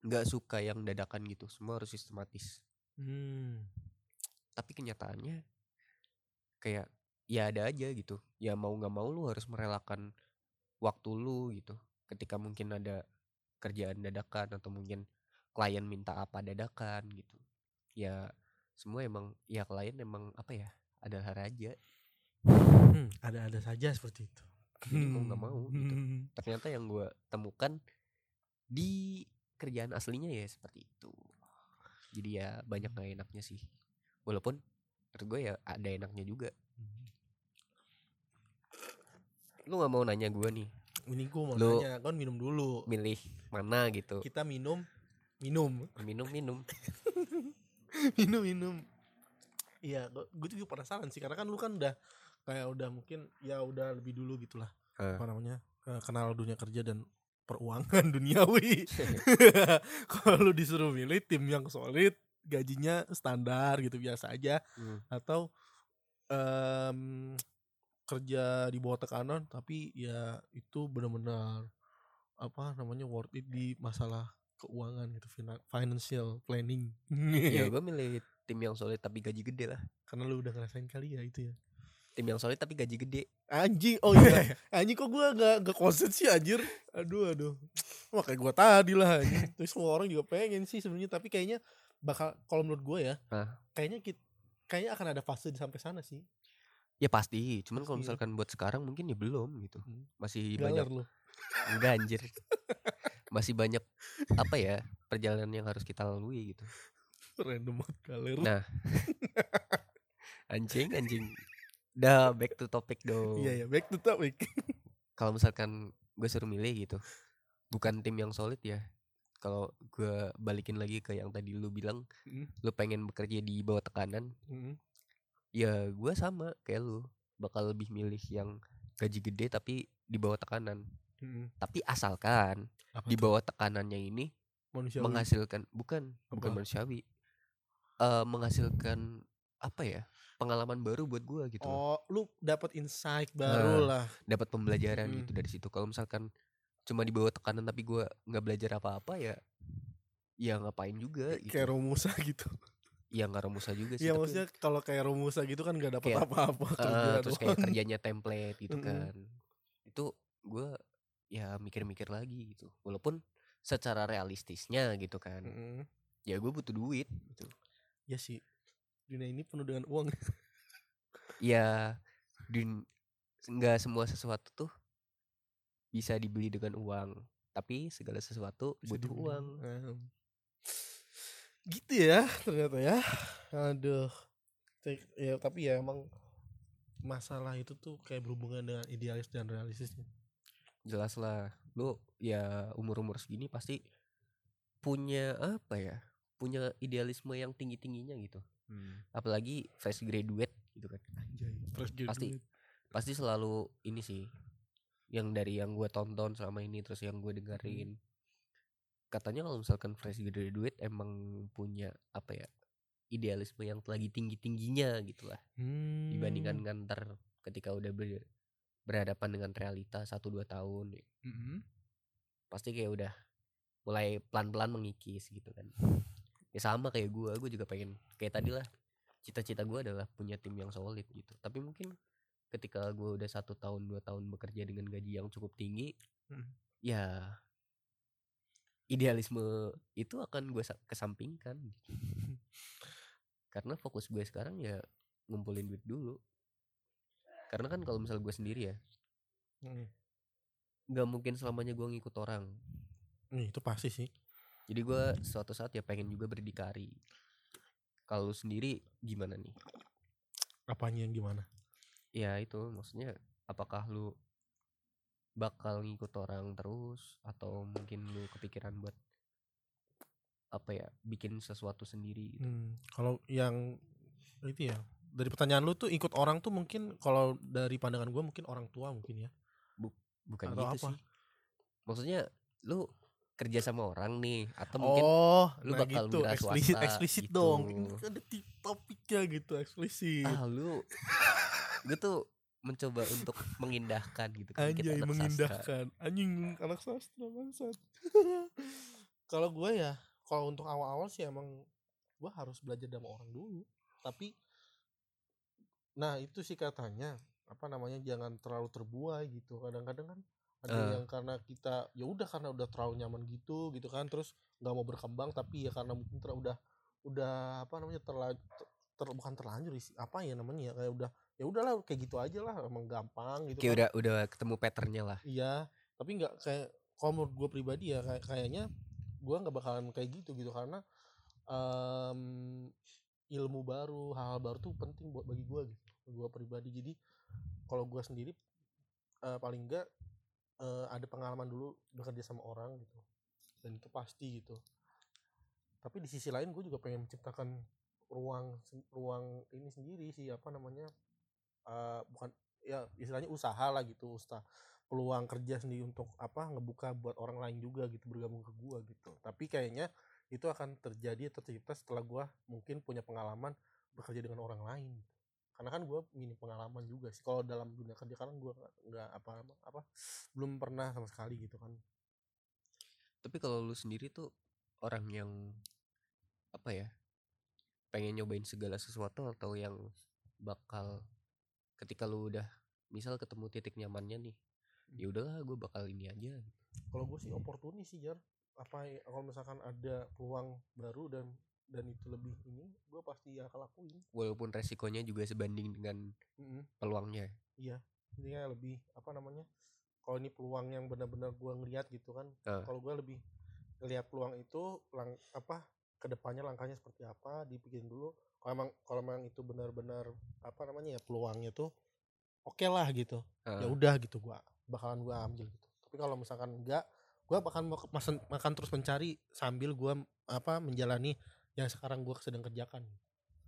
nggak suka yang dadakan gitu semua harus sistematis. Hmm. tapi kenyataannya kayak ya ada aja gitu. Ya mau nggak mau lu harus merelakan waktu lu gitu. Ketika mungkin ada kerjaan dadakan atau mungkin klien minta apa dadakan gitu. Ya semua emang ya klien emang apa ya adalah raja Hmm, ada-ada saja seperti itu. Jadi mau nggak mau gitu. Hmm. ternyata yang gua temukan di kerjaan aslinya ya seperti itu. Jadi ya banyak nggak enaknya sih. Walaupun menurut gue ya ada enaknya juga. Lu nggak mau nanya gue nih. Ini gue mau Lu- nanya, kan minum dulu. milih mana gitu? Kita minum, minum, minum minum. (laughs) Minum, minum. Iya, gue juga penasaran sih karena kan lu kan udah kayak udah mungkin ya udah lebih dulu gitulah Hah. apa namanya eh, kenal dunia kerja dan peruangan (laughs) duniawi. (laughs) Kalau lu disuruh milih tim yang solid, gajinya standar gitu biasa aja Hmm. atau em, kerja di bawah tekanan tapi ya itu benar-benar apa namanya worth it di masalah keuangan gitu fina- financial planning (laughs) ya gue milih tim yang solid tapi gaji gede lah karena lu udah ngerasain kali ya itu ya tim yang solid tapi gaji gede. Anjing oh iya. (laughs) Anjing kok gua gak gak konsen sih anjir? Aduh aduh. Wah kayak gua tadi lah anjing. (laughs) Terus semua orang juga pengen sih sebenarnya tapi kayaknya bakal kalau menurut gua ya Hah? kayaknya kit kayaknya akan ada fase di sampai sana sih. Ya pasti. Cuman kalau misalkan buat sekarang mungkin ya belum gitu. Hmm. masih banyak galer lu. Enggak anjir. (laughs) Masih banyak apa ya perjalanan yang harus kita lalui gitu. Random banget galer. Nah. anjing anjing dah back to topic dong. Iya ya back to topic. (laughs) Kalau misalkan gue suruh milih gitu bukan tim yang solid ya. Kalau gue balikin lagi ke yang tadi lu bilang Hmm. lu pengen bekerja di bawah tekanan Hmm. ya gue sama kayak lu. Bakal lebih milih yang gaji gede tapi di bawah tekanan. Hmm. tapi asalkan Apa di bawah tekanannya ini manusia menghasilkan bukan bukan Apa? manusiawi. Eh menghasilkan apa ya pengalaman baru buat gua gitu oh lu dapat insight baru lah. dapat pembelajaran Mm. gitu dari situ. Kalau misalkan cuma di bawah tekanan tapi gua nggak belajar apa-apa ya ya ngapain juga gitu. kayak Romusa (laughs) gitu. Ya nggak romusa juga sih Iya tapi, maksudnya kalau kayak Romusa gitu kan gak dapat apa-apa (laughs) kerja terus doang. kayak kerjanya template gitu Mm-mm. kan. Itu gua ya mikir-mikir lagi gitu. Walaupun secara realistisnya gitu kan. Mm-mm. ya gue butuh duit gitu. Ya sih dunia ini penuh dengan uang. Ya dun nggak semua sesuatu tuh bisa dibeli dengan uang tapi segala sesuatu Bisa butuh dibilang. uang. Em. gitu ya ternyata ya. Aduh ya tapi ya emang masalah itu tuh kayak berhubungan dengan idealis dan realistisnya jelas lah lu ya umur umur segini pasti punya apa ya punya idealisme yang tinggi tingginya gitu apalagi fresh graduate gitu kan Anjay, fresh Pasti. graduate. pasti selalu ini sih yang dari yang gue tonton selama ini terus yang gue dengerin katanya kalau misalkan fresh graduate emang punya apa ya idealisme yang lagi tinggi tingginya gitu lah Hmm. dibandingkan ngantar ketika udah ber- berhadapan dengan realita satu dua tahun Mm-mm. pasti kayak udah mulai pelan pelan mengikis gitu kan (laughs) ya sama kayak gue gue juga pengen kayak tadi lah cita-cita gue adalah punya tim yang solid gitu tapi mungkin ketika gue udah satu tahun dua tahun bekerja dengan gaji yang cukup tinggi Hmm. ya idealisme itu akan gue kesampingkan gitu. karena fokus gue sekarang ya ngumpulin duit dulu karena kan kalau misal gue sendiri ya Mm. nggak mungkin selamanya gue ngikut orang Nih, itu pasti sih jadi gue suatu saat ya pengen juga berdikari. Kalau lu sendiri gimana nih? Apanya yang gimana? Ya itu maksudnya apakah lu bakal ngikut orang terus atau mungkin lu kepikiran buat apa ya bikin sesuatu sendiri gitu. Hmm, kalau yang itu ya dari pertanyaan lu tuh ikut orang tuh mungkin kalau dari pandangan gue mungkin orang tua mungkin ya. Bukan atau gitu apa? sih. Maksudnya lu kerja sama orang nih atau mungkin oh lu nah bakal gitu. eksplisit swasta eksplisit gitu. dong. Ini kan ada ti- topiknya gitu eksplisit. Ah lu (laughs) gue tuh mencoba untuk mengindahkan gitu kan kita anjay anak sastra. mengindahkan. Anjing anak sastra bangsat. (laughs) Kalau gue ya kalau untuk awal-awal sih emang gue harus belajar sama orang dulu. Tapi nah itu sih katanya apa namanya jangan terlalu terbuai gitu. Kadang-kadang kan ada Eh. yang karena kita ya udah karena udah terlalu nyaman gitu gitu kan terus nggak mau berkembang tapi ya karena mungkin ter, udah udah apa namanya terlanjur ter, bukan terlanjur sih apa ya namanya ya kayak udah ya udahlah kayak gitu aja lah emang gampang gitu kayak kan. udah udah ketemu patternnya lah Iya, tapi nggak kayak kalau menurut gue pribadi ya kayak kayaknya gue nggak bakalan kayak gitu gitu karena em, ilmu baru, hal-hal baru tuh penting buat bagi gue gitu. Gue pribadi jadi kalau gue sendiri eh, paling enggak eh, ada pengalaman dulu bekerja sama orang gitu. Dan itu pasti gitu. Tapi di sisi lain gue juga pengen menciptakan ruang ruang ini sendiri sih apa namanya eh, bukan ya istilahnya usaha lah gitu usaha peluang kerja sendiri untuk apa ngebuka buat orang lain juga gitu bergabung ke gua gitu. Tapi kayaknya itu akan terjadi tercipta setelah gua mungkin punya pengalaman bekerja dengan orang lain karena kan gue minim pengalaman juga sih kalau dalam dunia kerja kan gue nggak apa apa belum pernah sama sekali gitu kan Tapi kalau lu sendiri tuh orang yang apa ya? Pengen nyobain segala sesuatu atau yang bakal ketika lu udah misal ketemu titik nyamannya nih. Ya udahlah gue bakal ini aja. kalau gue sih oportunis sih jar apa ya, kalau misalkan ada peluang baru dan dan itu lebih ini gue pasti akan lakuin Walaupun resikonya juga sebanding dengan Mm-mm. peluangnya. iya ini kayak lebih apa namanya kalau ini peluang yang benar-benar gue ngeliat gitu kan Ah. kalau gue lebih ngeliat peluang itu lang apa ke depannya langkahnya seperti apa dipikirin dulu kalau emang kalau emang itu benar-benar apa namanya ya peluangnya tuh oke lah gitu Ah. ya udah gitu gua bakalan gua ambil gitu tapi kalau misalkan enggak mau ke- masen- makan terus mencari sambil gua apa menjalani yang sekarang gua sedang kerjakan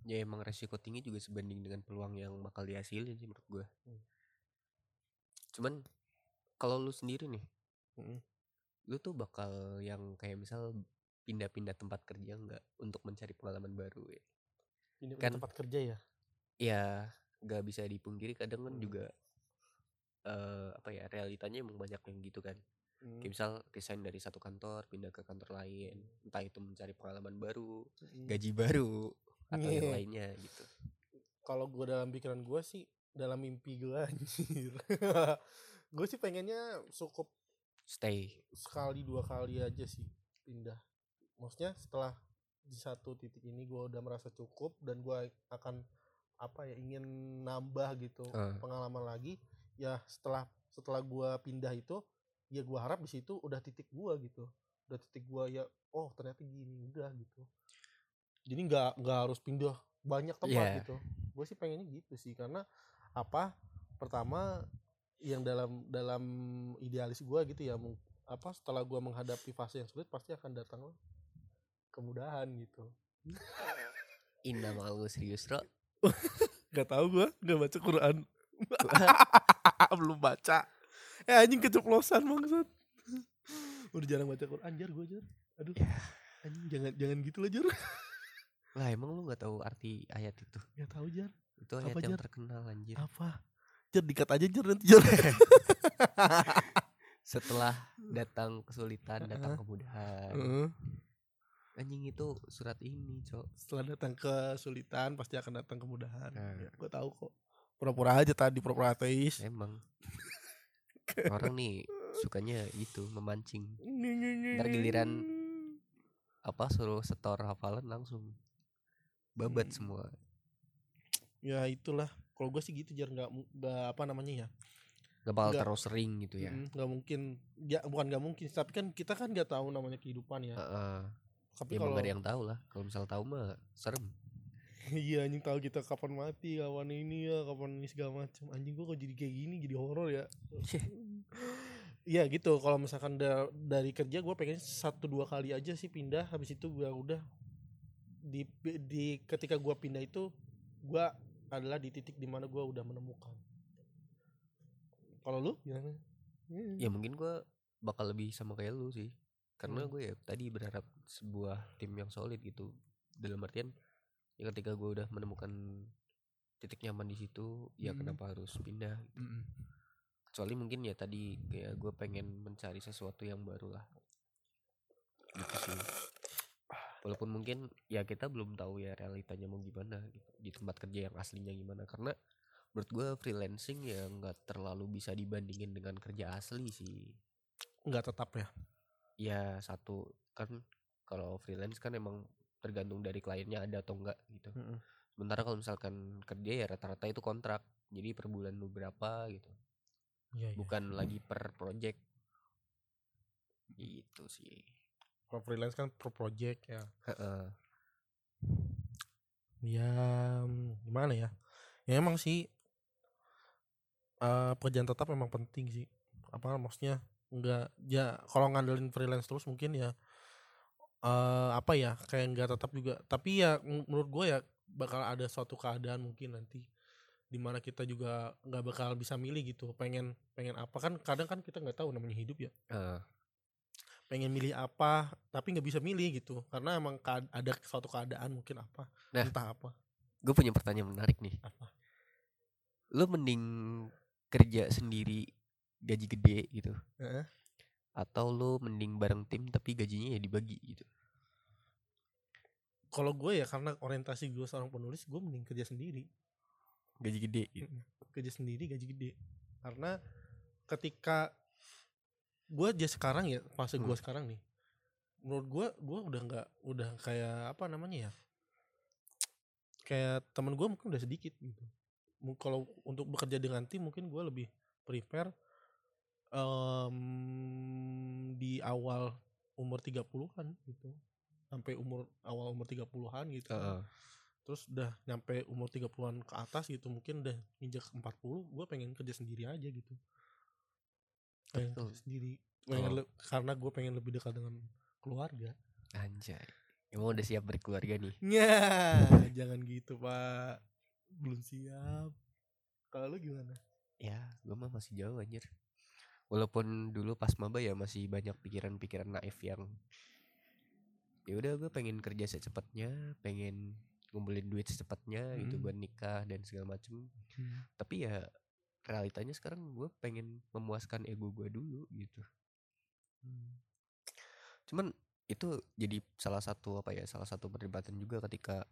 ya emang resiko tinggi juga sebanding dengan peluang yang bakal dihasilin sih menurut gue Hmm. cuman kalau lu sendiri nih Mm-mm. lu tuh bakal yang kayak misal pindah-pindah tempat kerja nggak untuk mencari pengalaman baru ya ini Kan- tempat kerja ya ya nggak bisa dipungkiri kadang kan Hmm. juga eh apa ya realitanya emang banyak yang gitu kan Mm. kayak misal resign dari satu kantor pindah ke kantor lain entah itu mencari pengalaman baru Mm. gaji baru atau yang Iya. lainnya gitu kalau gua dalam pikiran gua sih dalam mimpi gua (laughs) anjir gue sih pengennya cukup stay sekali dua kali aja sih pindah maksudnya setelah di satu titik ini gue udah merasa cukup dan gue akan apa ya ingin nambah gitu Ah. pengalaman lagi ya setelah setelah gue pindah itu ya gue harap di situ udah titik gue gitu. Udah titik gue ya oh ternyata gini udah gitu. Jadi nggak nggak harus pindah banyak tempat Iya. gitu. Gue sih pengennya gitu sih karena apa pertama yang dalam dalam idealis gue gitu ya apa setelah gue menghadapi fase yang sulit pasti akan datang kemudahan gitu. (laughs) Indah malu serius bro Gak tau gue Gak baca Quran. (laughs) Belum baca Eh anjing keceplosan bangsat. Udah jarang baca Quran Jar gue Jar. Aduh. Ya. Anjing jangan jangan gitu lah Jar. Lah emang lu nggak tahu arti ayat itu? Gak tau Jar. Itu ayat Apa, yang Jar? terkenal anjir. Apa? Jar dikat aja Jar nanti Jar. (laughs) Setelah datang kesulitan datang kemudahan. Heeh. anjing itu surat ini cok. Setelah datang kesulitan Pasti akan datang kemudahan. Nah. ya, Gue tahu kok. Pura-pura aja tadi Pura-pura ateis. Emang orang nih (laughs) sukanya itu memancing. Ntar giliran apa suruh setor hafalan langsung. Babat Hmm. semua. Ya itulah. Kalau gue sih gitu Jar. Gak, nggak apa namanya ya? Nggak bakal terus sering gitu ya. Nggak mungkin. Ya bukan nggak mungkin tapi kan kita kan nggak tahu namanya kehidupan ya. Heeh. tapi ya kalau gak ada yang tahu lah. Kalau misal tahu mah serem iya anjing tahu kita kapan mati kapan ini ya kapan ini segala macam anjing gua kok jadi kayak gini jadi horor ya. Iya gitu. Kalau misalkan da- dari kerja gue pengen satu dua kali aja sih pindah. Habis itu gua udah di di ketika gua pindah itu gua adalah di titik di mana gua udah menemukan. Kalau lu gimana? Ya mungkin gua bakal lebih sama kayak lu sih. Karena Hmm. gue ya tadi berharap sebuah tim yang solid gitu. Dalam artian ya ketika gue udah menemukan titik nyaman di situ ya Hmm. kenapa harus pindah gitu. Mm-mm. kecuali mungkin ya tadi kayak gue pengen mencari sesuatu yang baru lah. Gitu sih. Walaupun mungkin ya kita belum tahu ya realitanya mau gimana gitu. Di tempat kerja yang aslinya gimana. Karena menurut gue freelancing ya nggak terlalu bisa dibandingin dengan kerja asli sih. Nggak tetap ya? Ya satu. Kan kalau freelance kan emang tergantung dari kliennya ada atau enggak gitu. Mm-mm. sementara kalau misalkan kerja ya rata-rata itu kontrak jadi per bulan lu berapa gitu. Iya, iya. bukan lagi per project. Gitu sih. Kalau freelance kan per project ya. Ya mm, gimana ya? Ya emang sih eh pekerjaan tetap memang penting sih. Apa maksudnya? Enggak ya kalau ngandelin freelance terus mungkin ya eh apa ya kayak enggak tetap juga. Tapi ya menurut gue ya bakal ada suatu keadaan mungkin nanti di mana kita juga nggak bakal bisa milih gitu pengen pengen apa. Kan kadang kan kita nggak tahu namanya hidup ya. Heeh. pengen milih apa tapi nggak bisa milih gitu. Karena emang ada suatu keadaan mungkin apa Nah. entah apa. gue punya pertanyaan menarik nih. Apa? Lu mending kerja sendiri gaji gede gitu. Heeh. Atau lu mending bareng tim tapi gajinya ya dibagi gitu? Kalau gue ya karena orientasi gue seorang penulis gue mending kerja sendiri. Gaji gede gitu? Kerja sendiri gaji gede. Karena ketika gue aja sekarang ya fase gue Hmm. sekarang nih menurut gue gue udah nggak udah kayak apa namanya ya kayak temen gue mungkin udah sedikit gitu. Kalau untuk bekerja dengan tim mungkin gue lebih prepare em, di awal umur 30-an gitu sampai umur awal umur 30-an gitu. Heeh. terus udah nyampe umur 30-an ke atas gitu mungkin udah injak 40 gue pengen kerja sendiri aja gitu. Pengen Betul. kerja sendiri. Pengen Oh. karena gue pengen lebih dekat dengan keluarga. Anjay. Emang udah siap berkeluarga nih? Ya jangan gitu pak. Belum siap. Kalau lu gimana? Ya gue mah masih jauh anjir walaupun dulu pas maba ya masih banyak pikiran-pikiran naif yang ya udah gue pengen kerja secepatnya pengen ngumpulin duit secepatnya gitu Hmm. buat nikah dan segala macem tapi ya realitanya sekarang gue pengen memuaskan ego gue dulu gitu cuman itu jadi salah satu apa ya salah satu perdebatan juga ketika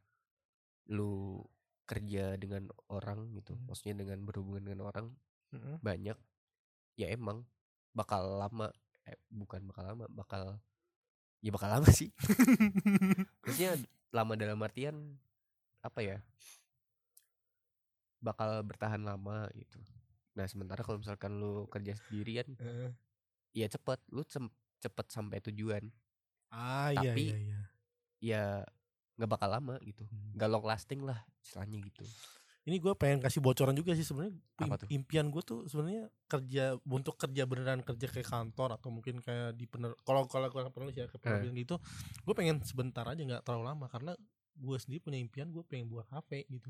lu kerja dengan orang gitu Hmm. maksudnya dengan berhubungan dengan orang Mm-mm. banyak ya emang bakal lama eh, bukan bakal lama bakal ya bakal lama sih. (laughs) Maksudnya lama dalam artian apa ya bakal bertahan lama gitu. Nah sementara kalau misalkan lu kerja sendirian Heeh. ya cepet lu cepet sampai tujuan. Ah iya Tapi- iya iya. ya nggak bakal lama gitu. Hmm. nggak long lasting lah istilahnya gitu ini gue pengen kasih bocoran juga sih sebenarnya. Tuh? impian gue tuh sebenarnya kerja untuk kerja beneran kerja kayak kantor atau mungkin kayak di pener kalau kalau kalau penulis ya kayak Eh. gitu gue pengen sebentar aja nggak terlalu lama karena gue sendiri punya impian gue pengen buat kafe gitu.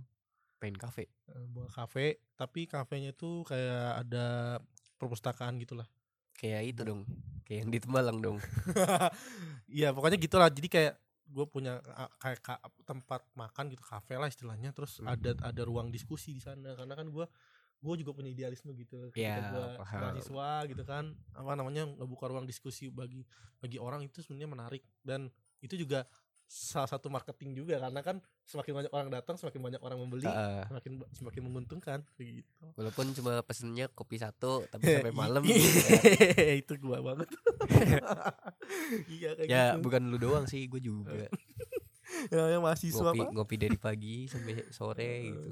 Pengen kafe? Eh, buat kafe tapi kafenya itu kayak ada perpustakaan gitulah. Kayak itu dong kayak yang di Tembalang dong. (laughs) Iya pokoknya gitulah. Jadi kayak gue punya kayak ka- tempat makan gitu kafe lah istilahnya terus Hmm. ada ada ruang diskusi di sana. Karena kan gue gue juga punya idealisme gitu. Ketika Ya, gue mahasiswa gitu kan apa namanya ngebuka ruang diskusi bagi bagi orang itu sebenarnya menarik. Dan itu juga salah satu marketing juga karena kan semakin banyak orang datang semakin banyak orang membeli Heeh. semakin semakin menguntungkan gitu. Walaupun cuma pesennya kopi satu tapi sampai malam Iya, (laughs) itu gua banget. (laughs) Iya kayak ya gitu. bukan lu doang sih gue juga. (laughs) Ya, yang mahasiswa ngopi ngopi dari pagi sampai sore gitu.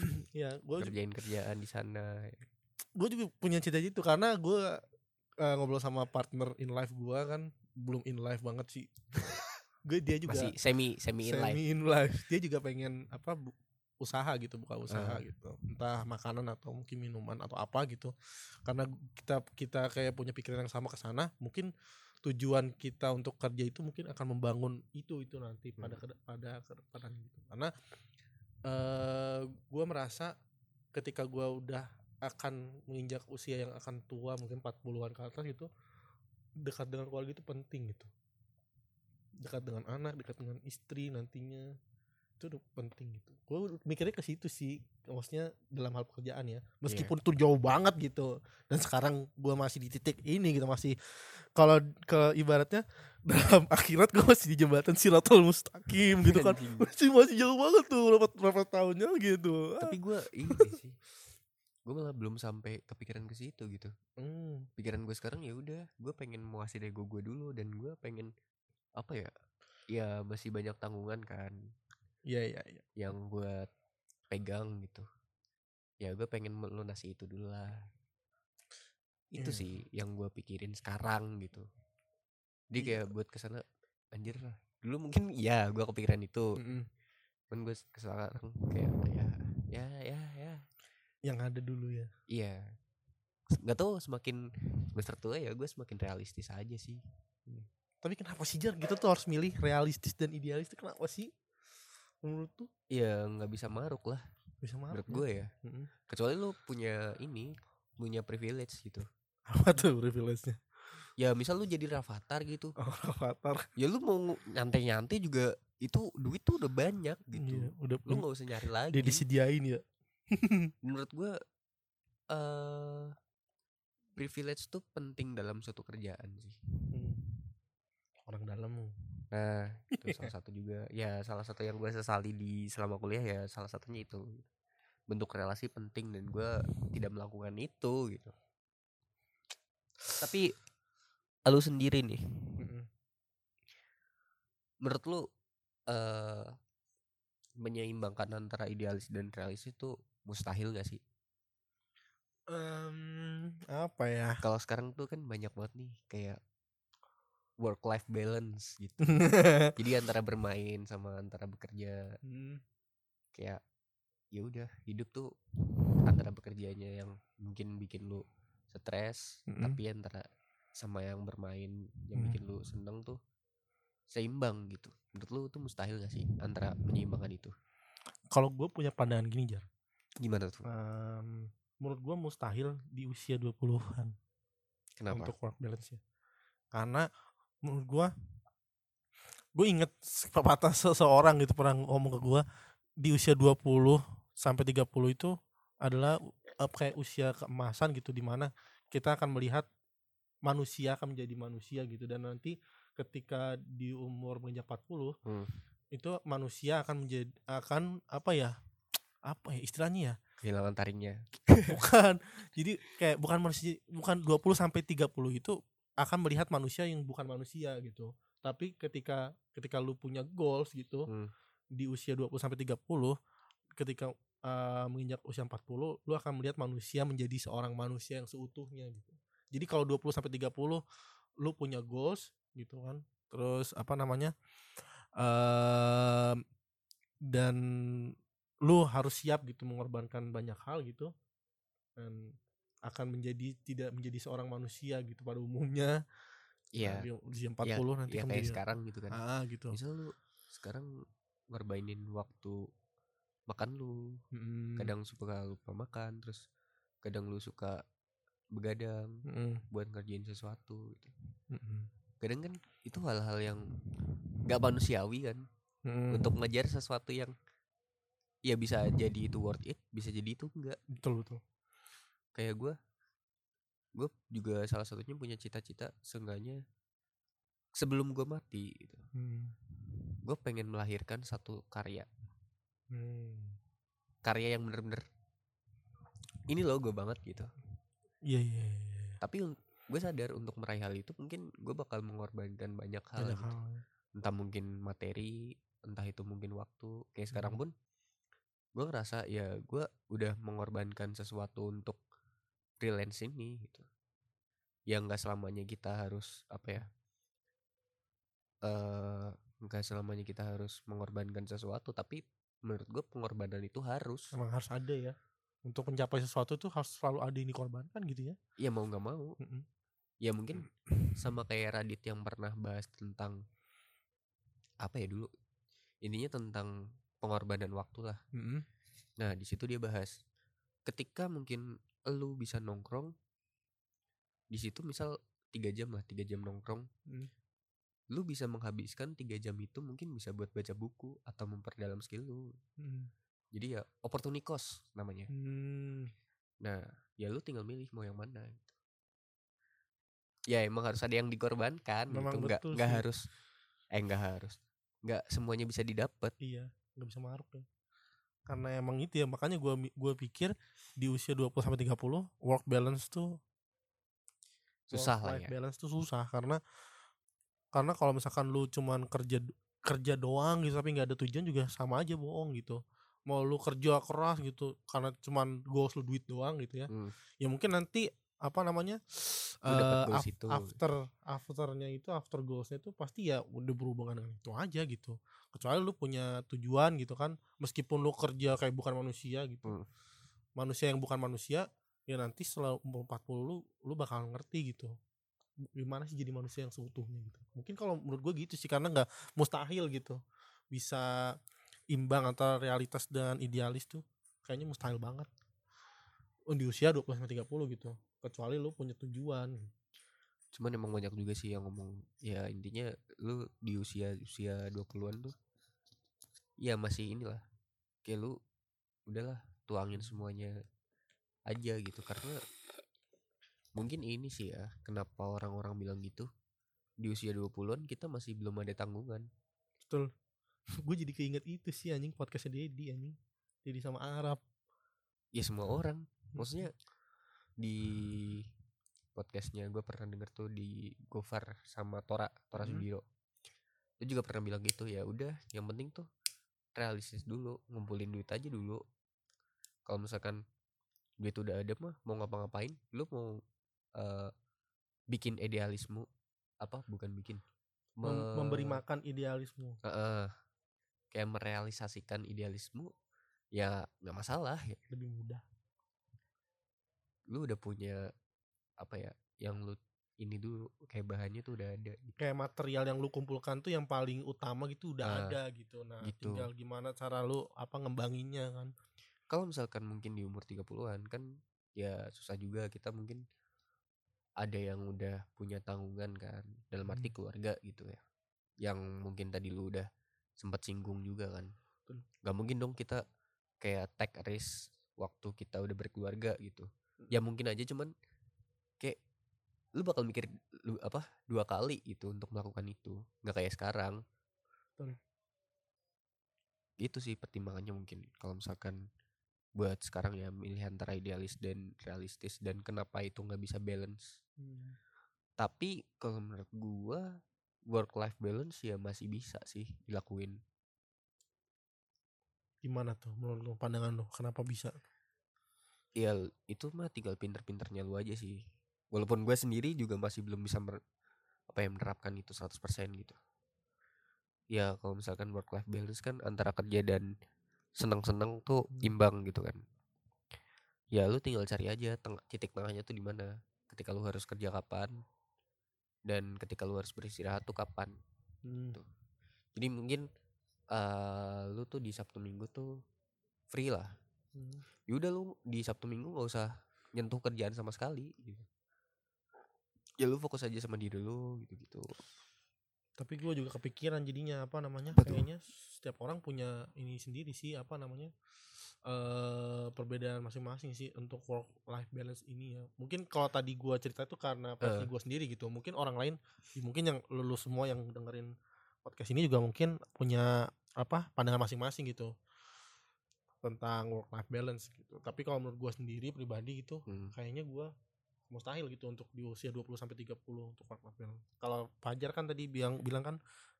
(clears throat) Ya gue kerjain kerjaan di sana. gue juga punya cita gitu karena gue eh, ngobrol sama partner in life gue kan belum in life banget sih gue dia juga masih semi semi in life. semi in life. Dia juga pengen apa bu- usaha gitu buka usaha Ah. gitu. Entah makanan atau mungkin minuman atau apa gitu. Karena kita kita kayak punya pikiran yang sama ke sana mungkin tujuan kita untuk kerja itu mungkin akan membangun itu itu nanti pada Hmm. pada ke depan gitu. Karena eh gue merasa ketika gue udah akan menginjak usia yang akan tua mungkin 40-an ke atas gitu dekat dengan keluarga itu penting gitu dekat dengan anak dekat dengan istri nantinya. Itu udah penting gitu. Gue mikirnya ke situ sih maksudnya dalam hal pekerjaan ya. Meskipun itu jauh banget gitu dan sekarang gue masih di titik ini gitu masih kalau ke ibaratnya (laughs) dalam akhirat gue masih di jembatan siratul mustaqim gitu kan. Masih masih jauh banget tuh berapa berapa tahunnya gitu. Tapi gue ini (laughs) sih gue malah belum sampai kepikiran ke situ gitu. Hmm, pikiran gue sekarang ya udah gue pengen muasin ego gue dulu dan gue pengen apa ya? Ya masih banyak tanggungan kan. Iya iya iya. Yang buat pegang gitu. Ya gue pengen melunasi itu dulu lah. Itu Iya. sih yang gue pikirin sekarang gitu. Jadi Iya. kayak buat ke sana anjir lah dulu mungkin ya gue kepikiran itu. Mm-mm. kan gue sekarang kayak ya ya ya ya. Yang ada dulu ya. Iya. Nggak tahu semakin semester tua ya gue semakin realistis aja sih tapi kenapa sih Jar gitu tuh harus milih realistis dan idealis itu kenapa sih? Menurut tuh? Ya nggak bisa maruk lah. Bisa marah menurut gue ya. Mm-mm. kecuali lu punya ini punya privilege gitu. Apa tuh privilege-nya? Ya misal lu jadi rafathar gitu. Oh, avatar ya lu mau nyantai-nyantai juga itu duit tuh udah banyak gitu. Iya, udah lu nggak usah nyari lagi. Dia disediain ya? (laughs) Menurut gue eh privilege tuh penting dalam suatu kerjaan sih. Hmm. Orang dalam. Nah itu salah satu juga. Ya salah satu yang gue sesali di selama kuliah ya salah satunya itu. Bentuk relasi penting dan gue tidak melakukan itu gitu. Tapi lu sendiri nih. Menurut lu eh menyeimbangkan antara idealis dan realis itu mustahil gak sih? Em, apa ya? Kalau sekarang tuh kan banyak banget nih kayak work life balance gitu. (laughs) Jadi antara bermain sama antara bekerja. Hmm, kayak ya udah hidup tuh antara bekerjanya yang mungkin bikin lu stres Mm-mm. tapi antara sama yang bermain yang Mm. bikin lu seneng tuh seimbang gitu. Menurut lu tuh mustahil gak sih antara menyeimbangkan itu? Kalau gue punya pandangan gini jar. Gimana tuh? Em, menurut gue mustahil di usia 20-an kenapa? untuk work balance ya karena menurut gua gue inget pepatah seseorang gitu pernah ngomong ke gua di usia 20 sampai 30 itu adalah uh, kayak usia keemasan gitu di mana kita akan melihat manusia akan menjadi manusia gitu. Dan nanti ketika di umur menginjak 40 Hmm. itu manusia akan menjadi akan apa ya apa ya istilahnya ya? Kehilangan taringnya. (laughs) Bukan. Jadi kayak bukan manusia bukan 20 sampai 30 itu akan melihat manusia yang bukan manusia gitu. Tapi ketika ketika lu punya goals gitu Hmm. di usia 20 sampai 30 ketika uh, menginjak usia 40 lu akan melihat manusia menjadi seorang manusia yang seutuhnya gitu. Jadi kalau 20 sampai 30 lu punya goals gitu kan. Terus apa namanya em, dan lu harus siap gitu mengorbankan banyak hal gitu. Dan akan menjadi tidak menjadi seorang manusia gitu pada umumnya Iya di usia 40 ya, nanti ya kayak sekarang gitu kan ah gitu misal lu sekarang ngorbanin waktu makan lu Mm-mm. kadang suka lupa makan terus kadang lu suka begadang Mm-mm. buat ngerjain sesuatu gitu. Mm-mm. kadang kan itu hal-hal yang gak manusiawi kan Mm-mm. untuk ngejar sesuatu yang ya bisa jadi itu worth it bisa jadi itu enggak betul betul kayak gue gue juga salah satunya punya cita-cita seenggaknya sebelum gue mati gitu Hmm. gue pengen melahirkan satu karya Hmm. karya yang bener-bener ini loh gue banget gitu iya iya iya, iya. tapi gue sadar untuk meraih hal itu mungkin gue bakal mengorbankan banyak hal banyak gitu. hal entah mungkin materi entah itu mungkin waktu kayak sekarang Hmm. pun gue ngerasa ya gue udah mengorbankan sesuatu untuk freelance ini gitu. Yang nggak selamanya kita harus apa ya eh nggak selamanya kita harus mengorbankan sesuatu tapi menurut gue pengorbanan itu harus. Emang harus ada ya. Untuk mencapai sesuatu tuh harus selalu ada yang dikorbankan gitu ya. Ya mau nggak mau. Mm-mm. ya mungkin sama kayak Radit yang pernah bahas tentang apa ya dulu. Intinya tentang pengorbanan waktu lah. Mm-mm. nah di situ dia bahas ketika mungkin lu bisa nongkrong di situ misal tiga jam lah tiga jam nongkrong Mm. lu bisa menghabiskan tiga jam itu mungkin bisa buat baca buku atau memperdalam skill lu Mm. jadi ya opportunity cost namanya Hmm. nah ya lu tinggal milih mau yang mana gitu. ya emang harus ada yang dikorbankan Memang gitu nggak nggak harus eh nggak harus nggak semuanya bisa didapat iya nggak bisa maruk ya karena emang itu ya makanya gua gua pikir di usia 20 sampai 30 work balance tuh susah lah ya balance tuh susah karena karena kalau misalkan lu cuman kerja kerja doang gitu tapi nggak ada tujuan juga sama aja bohong gitu mau lu kerja keras gitu karena cuman goals lu duit doang gitu ya Hmm. ya mungkin nanti apa namanya goals af- itu. after afternya itu after goalsnya itu pasti ya udah berhubungan dengan itu aja gitu. Kecuali lu punya tujuan gitu kan meskipun lu kerja kayak bukan manusia gitu. Hmm. manusia yang bukan manusia ya nanti setelah umur 40 lu lu bakal ngerti gitu gimana sih jadi manusia yang seutuhnya gitu. Mungkin kalau menurut gue gitu sih karena nggak mustahil gitu. Bisa imbang antara realitas dan idealis tuh kayaknya mustahil banget. Oh, di usia 20 sampai 30 gitu kecuali lu punya tujuan. Cuman emang banyak juga sih yang ngomong ya intinya lu di usia usia 20-an tuh ya masih inilah kayak lu udahlah tuangin semuanya aja gitu. Karena mungkin ini sih ya kenapa orang-orang bilang gitu di usia 20-an kita masih belum ada tanggungan. Betul. (laughs) Gue jadi keinget itu sih anjing podcastnya Dedi anjing. Dedi sama Arab. Ya semua orang. Maksudnya di podcastnya gue pernah denger tuh di Gofar sama Tora Tora Hmm. Sudiro. Itu juga pernah bilang gitu ya udah yang penting tuh realistis dulu ngumpulin duit aja dulu. Kalau misalkan duit udah ada mah mau ngapa-ngapain? Lu mau eh, bikin idealisme apa? Bukan bikin Mem- Me- memberi makan idealisme Heeh. kayak merealisasikan idealisme ya nggak masalah ya. Lebih mudah lu udah punya apa ya yang lu ini dulu kayak bahannya tuh udah ada gitu. kayak material yang lu kumpulkan tuh yang paling utama gitu udah Ah, ada gitu nah gitu. tinggal gimana cara lu apa ngembanginnya kan kalau misalkan mungkin di umur 30-an kan ya susah juga kita mungkin ada yang udah punya tanggungan kan dalam arti Hmm. keluarga gitu ya yang mungkin tadi lu udah sempat singgung juga kan Betul. nggak mungkin dong kita kayak take risk waktu kita udah berkeluarga gitu ya mungkin aja cuman kayak lu bakal mikir lu apa dua kali gitu untuk melakukan itu nggak kayak sekarang. Betul. itu sih pertimbangannya mungkin kalau misalkan buat sekarang ya milih antara idealis dan realistis dan kenapa itu nggak bisa balance. Hmm. tapi kalau menurut gua work life balance ya masih bisa sih dilakuin. Gimana tuh menurut pandangan lu? Kenapa bisa ya itu mah tinggal pinter-pinternya lu aja sih walaupun gue sendiri juga masih belum bisa mer- apa ya menerapkan itu 100% gitu ya kalau misalkan work life balance kan antara kerja dan seneng-seneng tuh Hmm. imbang gitu kan ya lu tinggal cari aja teng titik tengahnya tuh di mana ketika lu harus kerja kapan dan ketika lu harus beristirahat tuh kapan Hmm. Tuh. jadi mungkin eh lu tuh di Sabtu Minggu tuh free lah Hmm. yaudah lu di Sabtu Minggu nggak usah nyentuh kerjaan sama sekali gitu ya lu fokus aja sama diri lu gitu gitu tapi gue juga kepikiran jadinya apa namanya tuh? kayaknya setiap orang punya ini sendiri sih apa namanya eh perbedaan masing-masing sih untuk work life balance ini ya mungkin kalau tadi gue cerita itu karena versi Eh. gue sendiri gitu mungkin orang lain ya mungkin yang lulus semua yang dengerin podcast ini juga mungkin punya apa pandangan masing-masing gitu tentang work life balance gitu tapi kalau menurut gue sendiri pribadi gitu Hmm. kayaknya gua mustahil gitu untuk di usia 20 sampai 30 untuk work life balance. Kalau Fajar kan tadi bilang bilang kan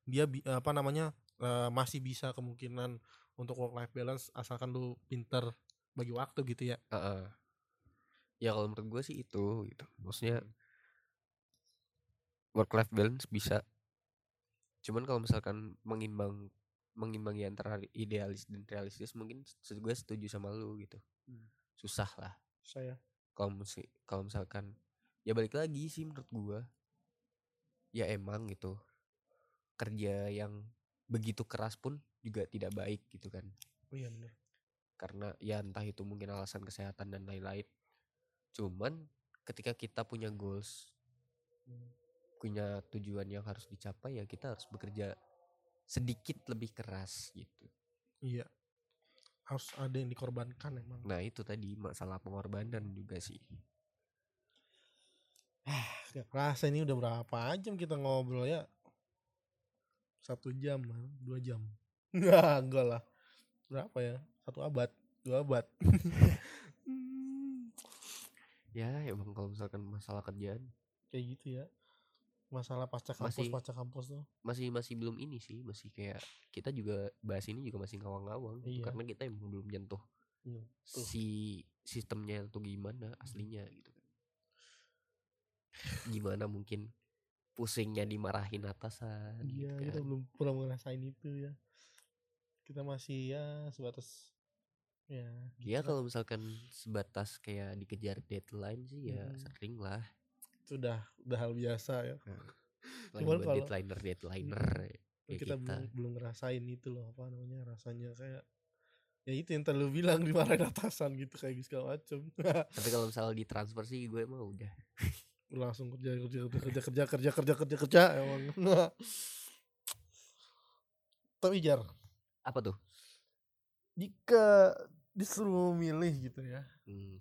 dia bi- apa namanya eh, masih bisa kemungkinan untuk work life balance asalkan lu pinter bagi waktu gitu ya. Heeh. ya kalau menurut gue sih itu gitu maksudnya work life balance bisa cuman kalau misalkan mengimbang mengimbangi antara idealis dan realistis mungkin gue setuju sama lu gitu. Hmm. susah lah. Saya kalau kalau misalkan ya balik lagi sih menurut gua. Ya emang gitu. Kerja yang begitu keras pun juga tidak baik gitu kan. Oh iya bener. karena ya entah itu mungkin alasan kesehatan dan lain-lain. Cuman ketika kita punya goals Hmm. punya tujuan yang harus dicapai ya kita harus bekerja sedikit lebih keras gitu Iya. Harus ada yang dikorbankan emang. nah itu tadi masalah pengorbanan juga sih Gak kerasa ini udah berapa jam kita ngobrol ya? Satu jam, man. dua jam. (laughs) Enggak, enggak lah. Berapa ya? Satu abad, dua abad. (laughs) Ya emang kalau misalkan masalah kerjaan kayak gitu ya masalah pasca kampus Masih- pasca kampus tuh masih masih belum ini sih masih kayak kita juga bahas ini juga masih ngawang-ngawang gitu, Iya. karena kita emang belum nyentuh Iya, tuh. si sistemnya tuh gimana aslinya gitu kan (sighs) gimana mungkin pusingnya dimarahin atasan gitu iya kan. kita belum pernah ngerasain itu ya kita masih ya sebatas ya ya gitu lah. kalau misalkan sebatas kayak dikejar deadline sih ya Hmm. sering lah itu udah udah hal biasa ya. Apalagi Cuman kalau- deadliner deadliner kayak kita, kita, belum belum ngerasain itu loh apa namanya rasanya kayak ya itu yang tadi lu bilang (laughs) dimarahin atasan gitu kayak gitu segala macem. (laughs) Tapi kalau misalnya ditransfer sih gue mah udah. Langsung kerja kerja kerja kerja kerja kerja kerja kerja kerja emang. (laughs) Tapi jar apa tuh? jika disuruh milih gitu ya Hmm.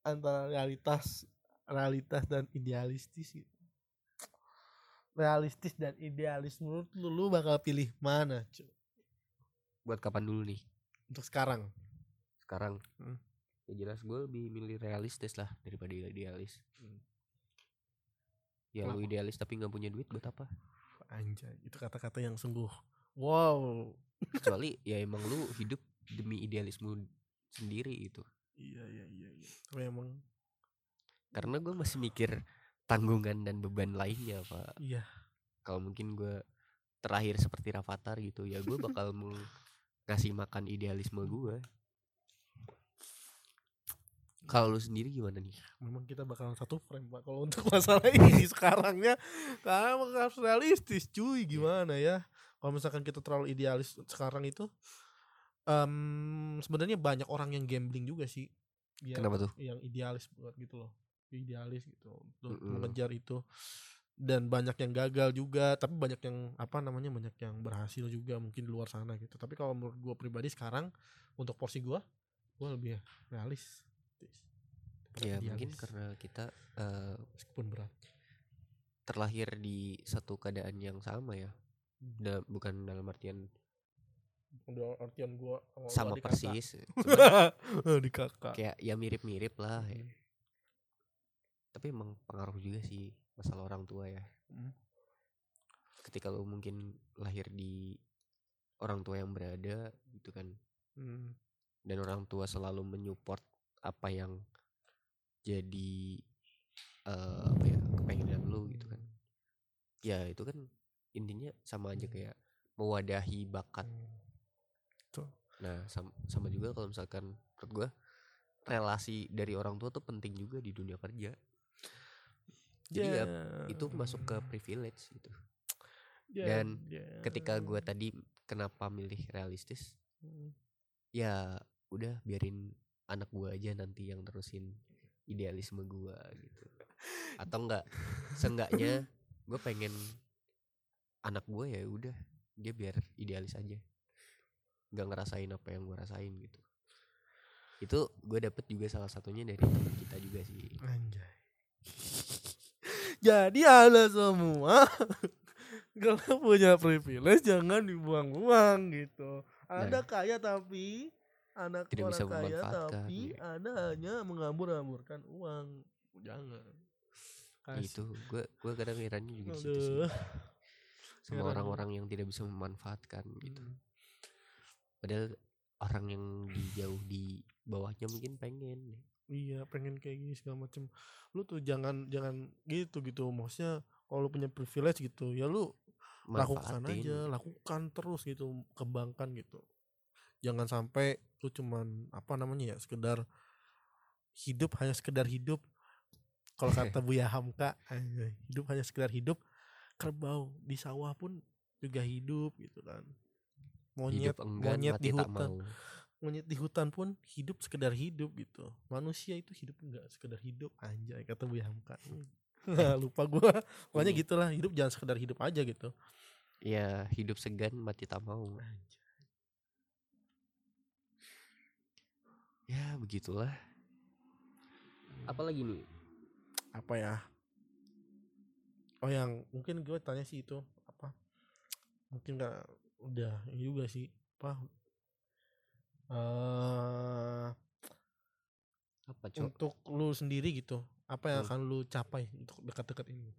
antara realitas realitas dan idealistis gitu. realistis dan idealis menurut lu lu bakal pilih mana cuy Buat kapan dulu nih? untuk sekarang Sekarang. Hmm. Ya jelas gue lebih milih realistis lah daripada idealis. Hmm. Ya lu Kenapa? idealis tapi nggak punya duit buat apa? anjay itu kata-kata yang sungguh wow Kecuali (laughs) ya emang lu hidup demi idealisme sendiri gitu. iya iya iya iya tapi emang Karena gue masih mikir tanggungan dan beban lainnya pak. iya Kalau mungkin gue terakhir seperti Rafathar gitu ya gue bakal (laughs) mau ngasih makan idealisme gue. Kalau lu sendiri gimana nih? memang kita bakalan satu frame pak kalau untuk (laughs) masalah ini sekarangnya karena harus realistis cuy gimana ya kalau misalkan kita terlalu idealis sekarang itu em sebenarnya banyak orang yang gambling juga sih yang, Kenapa tuh? yang idealis buat gitu loh idealis gitu untuk Mm-mm. mengejar itu dan banyak yang gagal juga tapi banyak yang apa namanya banyak yang berhasil juga mungkin di luar sana gitu tapi kalau menurut gue pribadi sekarang untuk porsi gue gue lebih realis Ya mungkin Idealis. karena kita eh, meskipun berat terlahir di satu keadaan yang sama ya. Hmm. Da- bukan dalam artian udah artian gua sama, persis. (laughs) di kakak kayak ya mirip-mirip lah. ya. Hmm. Tapi emang pengaruh juga sih masalah orang tua ya. Hmm. Ketika lo mungkin lahir di orang tua yang berada gitu kan Hmm. dan orang tua selalu menyupport apa yang jadi eh, apa ya kepengenan lu gitu kan ya itu kan intinya sama aja kayak mewadahi bakat Tuh. nah sama, sama juga kalau misalkan menurut gua relasi dari orang tua tuh penting juga di dunia kerja jadi ya itu masuk ke privilege gitu. Ya, dan ya. ketika gua tadi kenapa milih realistis? Hmm. ya udah biarin anak gua aja nanti yang terusin idealisme gua gitu. Atau enggak seenggaknya (laughs) gue pengen anak gue ya udah dia biar idealis aja. Nggak ngerasain apa yang gue rasain gitu. Itu gue dapet juga salah satunya dari teman kita juga sih. Anjay. Jadi ada semua (laughs) kalau punya privilege jangan dibuang-buang gitu. Ada Nah. kaya tapi anak Tidak orang bisa kaya tapi iya. ada hanya mengambur-amburkan uang. Jangan. Kasih. itu gue gue kadang herannya juga di situ sih Aduh. sama orang-orang yang tidak bisa memanfaatkan gitu Hmm. padahal orang yang di jauh di bawahnya mungkin pengen Iya pengen kayak gini segala macem. Lu tuh jangan jangan gitu gitu. Maksudnya kalau lu punya privilege gitu Ya lu lakukan manfaatin. aja Lakukan terus gitu Kembangkan gitu. Jangan sampai lu cuman Apa namanya ya Sekedar Hidup hanya sekedar hidup. Kalau (laughs) kata Buya Hamka Hidup hanya sekedar hidup Kerbau di sawah pun juga hidup gitu kan. Monyet hidup enggan monyet di hutan. mau monyet di hutan pun hidup sekedar hidup gitu. Manusia itu hidup enggak sekedar hidup anjay kata Bu Hamka (laughs) lupa gua. Pokoknya Ini. gitulah hidup jangan sekedar hidup aja gitu. Ya hidup segan mati tak mau. Ya begitulah. Apalagi nih? Apa ya? Oh yang mungkin gue tanya sih itu apa? Mungkin nggak udah ini juga sih apa eh apa cok untuk lu sendiri gitu apa yang Hmm. akan lu capai untuk dekat-dekat ini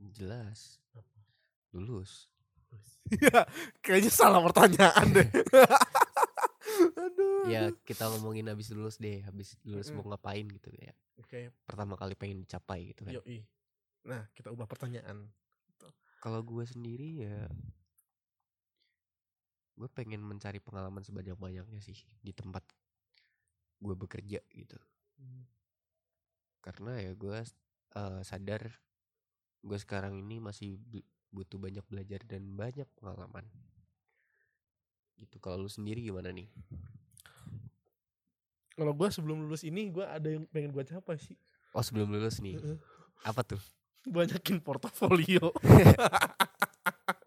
jelas lulus Iya, (laughs) kayaknya salah pertanyaan deh. (laughs) Aduh. ya kita ngomongin habis lulus deh habis lulus Mm-mm. mau ngapain gitu ya Oke, pertama kali pengen dicapai gitu kan yoi. Nah, kita ubah pertanyaan. kalau gue sendiri ya gue pengen mencari pengalaman sebanyak banyaknya sih di tempat gue bekerja gitu. Karena ya gue eh, sadar gue sekarang ini masih butuh banyak belajar dan banyak pengalaman. Gitu. Kalau lu sendiri gimana nih? Kalau gua sebelum lulus ini gua ada yang pengen gua capai sih. oh sebelum lulus nih? Apa tuh? (laughs) Banyakin portofolio. (laughs)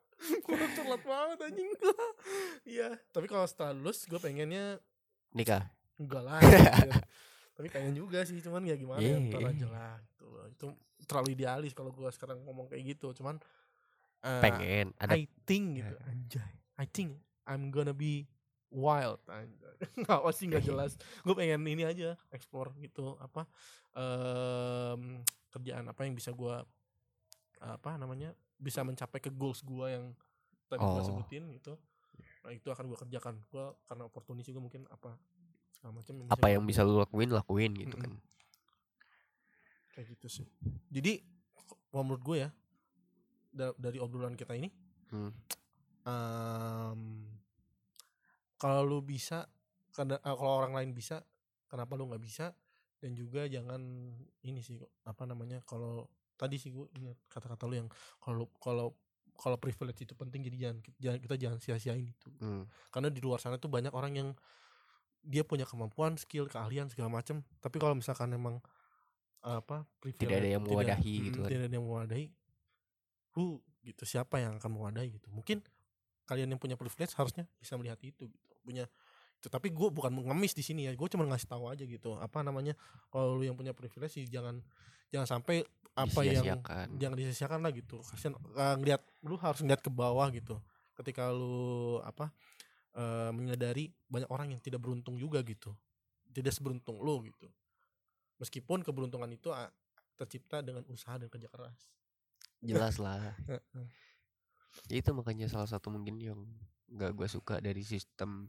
Telat banget anjing. (laughs) Iya, tapi kalau setelah lulus gue pengennya Nikah. enggak lah. (laughs) tapi pengen juga sih, cuman ya gimana ya, Iya. ntar aja lah gitu loh. Itu terlalu idealis kalau gua sekarang ngomong kayak gitu, cuman eh, Pengen ada I think gitu anjay. I think I'm gonna be wild. Nggak (laughs) apa sih nggak jelas. Gue pengen ini aja explore gitu apa em, kerjaan apa yang bisa gua apa namanya bisa mencapai ke goals gua yang tadi Oh. sebutin gitu. Nah, itu akan gua kerjakan. Gua karena opportunity juga mungkin apa segala macam apa gua yang bisa lu lakuin lakuin gitu Mm-mm. kan. kayak gitu sih. Jadi menurut gue ya da- dari obrolan kita ini Hmm. em, kalau lu bisa eh, kalau orang lain bisa kenapa lu nggak bisa dan juga jangan ini sih apa namanya kalau tadi sih gue ingat kata-kata lu yang kalau kalau kalau privilege itu penting jadi jangan jangan kita jangan sia-siain itu Hmm. karena di luar sana tuh banyak orang yang dia punya kemampuan skill keahlian segala macam tapi kalau misalkan emang apa privilege ada yang mewadahi mm, gitu kan. tidak ada yang mewadahi who gitu siapa yang akan mewadahi gitu mungkin kalian yang punya privilege harusnya bisa melihat itu gitu punya itu tapi gue bukan mengemis di sini ya gue cuma ngasih tahu aja gitu. Apa namanya kalau lu yang punya privilege sih jangan jangan sampai apa yang jangan disia-siakan lah gitu. Kasian uh, ngeliat lu harus ngeliat ke bawah gitu. Ketika lu apa eh, menyadari banyak orang yang tidak beruntung juga gitu. Tidak seberuntung lu gitu. Meskipun keberuntungan itu ah, tercipta dengan usaha dan kerja keras. Jelas lah. (laughs) Ya itu makanya salah satu mungkin yang nggak gue suka dari sistem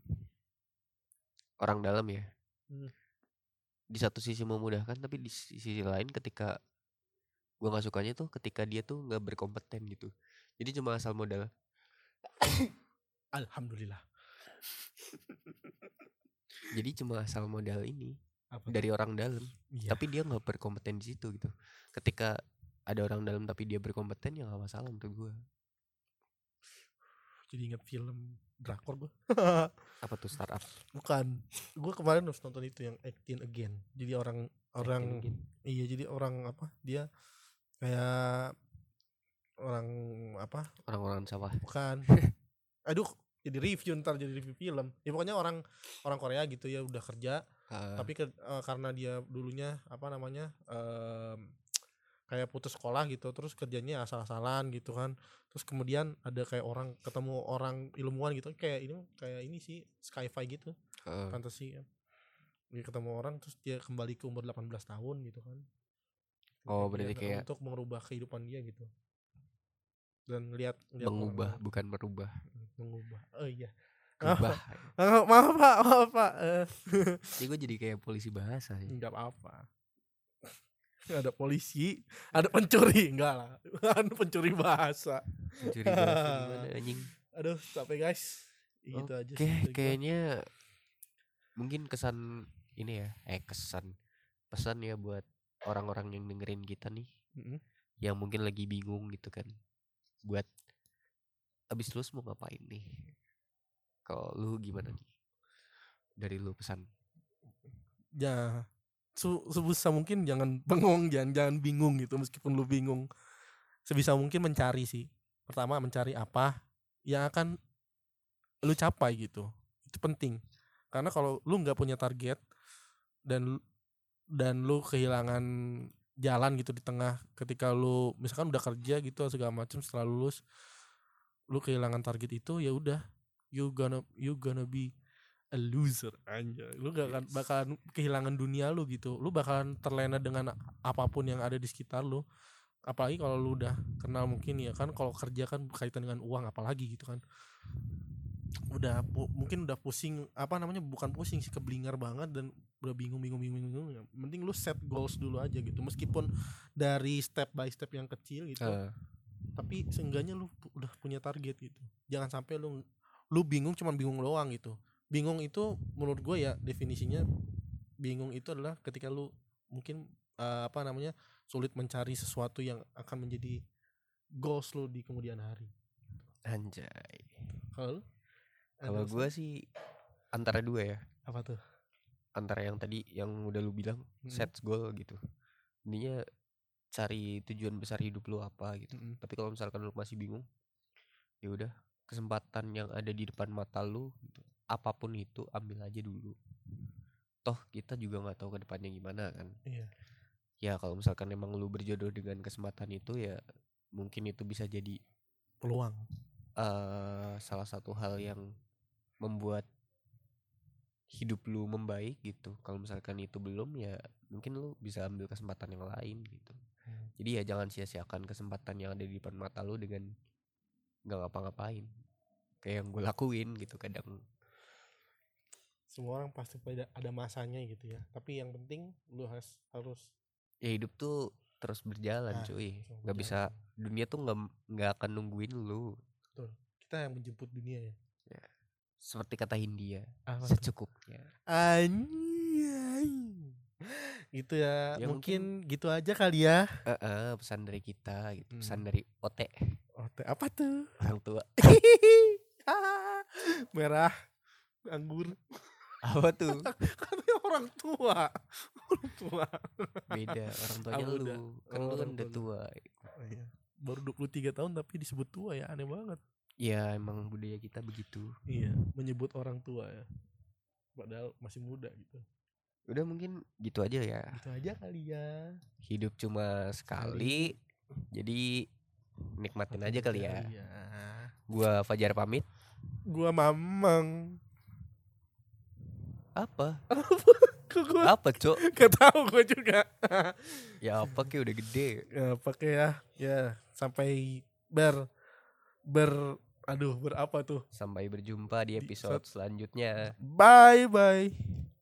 orang dalam ya. Hmm. Di satu sisi memudahkan tapi di sisi lain ketika gue nggak sukanya tuh ketika dia tuh nggak berkompeten gitu. Jadi cuma asal modal. (coughs) alhamdulillah (coughs) Jadi cuma asal modal ini apa dari orang dalam. iya. Tapi dia nggak berkompeten di situ gitu. Ketika ada orang dalam tapi dia berkompeten ya nggak masalah untuk gue. jadi inget film drakor gue (laughs) Apa tuh startup? bukan. Gue kemarin harus nonton itu yang acting again. Jadi orang orang iya jadi orang apa dia kayak orang apa? Orang-orang sawah. bukan. (laughs) Aduh jadi review ntar jadi review film. Ya pokoknya orang orang Korea gitu ya udah kerja. Ah, tapi ke- eh, karena dia dulunya apa namanya em, kayak putus sekolah gitu terus kerjanya asal-asalan gitu kan. Terus kemudian ada kayak orang ketemu orang ilmuwan gitu kayak ini kayak ini sih sci-fi gitu ah. fantasi. Ya dia ketemu orang terus dia kembali ke umur 18 tahun gitu kan. Oh, Dia berarti kayak- untuk merubah kehidupan dia gitu. Dan lihat lihat mengubah orang- bukan merubah. mengubah. Oh iya. Ubah. maaf, maaf pak. Maaf pak. Eh, Jadi gue jadi kayak polisi bahasa ya. nggak apa-apa ada polisi ada pencuri enggak lah ada (laughs) pencuri bahasa Mencuri bahasa gimana (laughs) anjing. aduh capek guys gitu aja Oke, gua. kayaknya mungkin kesan ini ya, eh kesan pesan ya buat orang-orang yang dengerin kita nih Mm-mm. yang mungkin lagi bingung gitu kan. Buat abis lulus mau ngapain nih? Kalau lu gimana nih? Dari lu pesan. ya sebisa mungkin jangan (laughs) bengong jangan jangan bingung gitu meskipun lu bingung. Sebisa mungkin mencari sih. Pertama mencari apa yang akan lu capai gitu. Itu penting. Karena kalau lu nggak punya target dan dan lu kehilangan jalan gitu di tengah ketika lu misalkan udah kerja gitu segala macam setelah lulus lu kehilangan target itu ya udah you gonna you gonna be a loser anjay. Lu gak akan bakalan kehilangan dunia lu gitu. Lu bakalan terlena dengan apa pun yang ada di sekitar lu. Apalagi kalau lu udah kenal mungkin ya kan kalau kerja kan berkaitan dengan uang apalagi gitu kan. Udah pu- mungkin udah pusing apa namanya bukan pusing sih keblinger banget dan udah bingung bingung bingung bingung ya penting lu set goals dulu aja gitu. Meskipun dari step by step yang kecil gitu Eh, tapi seenggaknya lu udah punya target gitu. Jangan sampai lu lu bingung cuman bingung doang gitu bingung itu menurut gue ya definisinya bingung itu adalah ketika lu mungkin eh, apa namanya sulit mencari sesuatu yang akan menjadi goals lu di kemudian hari anjay. kalau? Kalau gue sih antara dua ya. apa tuh Antara yang tadi yang udah lu bilang Mm-mm. set goal gitu. Intinya cari tujuan besar hidup lu apa gitu. Mm-mm. Tapi kalau misalkan lu masih bingung, ya udah kesempatan yang ada di depan mata lu gitu. Apa pun itu ambil aja dulu toh kita juga nggak tahu ke depannya gimana kan Iya. ya kalau misalkan emang lu berjodoh dengan kesempatan itu ya mungkin itu bisa jadi Peluang. eh salah satu hal yang membuat hidup lu membaik gitu kalau misalkan itu belum ya mungkin lu bisa ambil kesempatan yang lain gitu Hmm. jadi ya jangan sia-siakan kesempatan yang ada di depan mata lu dengan nggak ngapa-ngapain kayak yang gue lakuin gitu kadang Semua orang pasti pada ada masanya gitu ya. Tapi yang penting lu harus harus ya hidup tuh terus berjalan Nah, cuy nggak bisa dunia tuh nggak nggak akan nungguin lu kita yang menjemput dunia ya. seperti kata Hindia tuh? secukupnya Anjay. Gitu ya. Ya, mungkin, gitu aja kali ya. Eh, eh, pesan dari kita gitu pesan Hmm. dari OT Oh, teh, apa tuh? orang tua (laughs) Merah anggur. Apa tuh (laughs) Katanya orang tua. Orang tua. beda orang tuanya Ah, lu kan Oh, lu kan udah tua Oh, iya. Baru 23 tahun tapi disebut tua ya, aneh banget. ya emang budaya kita begitu Iya, menyebut orang tua ya. Padahal masih muda gitu. udah mungkin gitu aja ya Gitu aja kali ya. hidup cuma sekali jadi nikmatin aja kali ya Iya. gua Fajar pamit Gua mamang. Apa (laughs) Kok gua apa cok gak tahu gua juga. (laughs) ya apa kayak udah gede ya, pakai ya. Ya, sampai ber ber aduh berapa tuh? sampai berjumpa di Di episode selanjutnya Bye bye.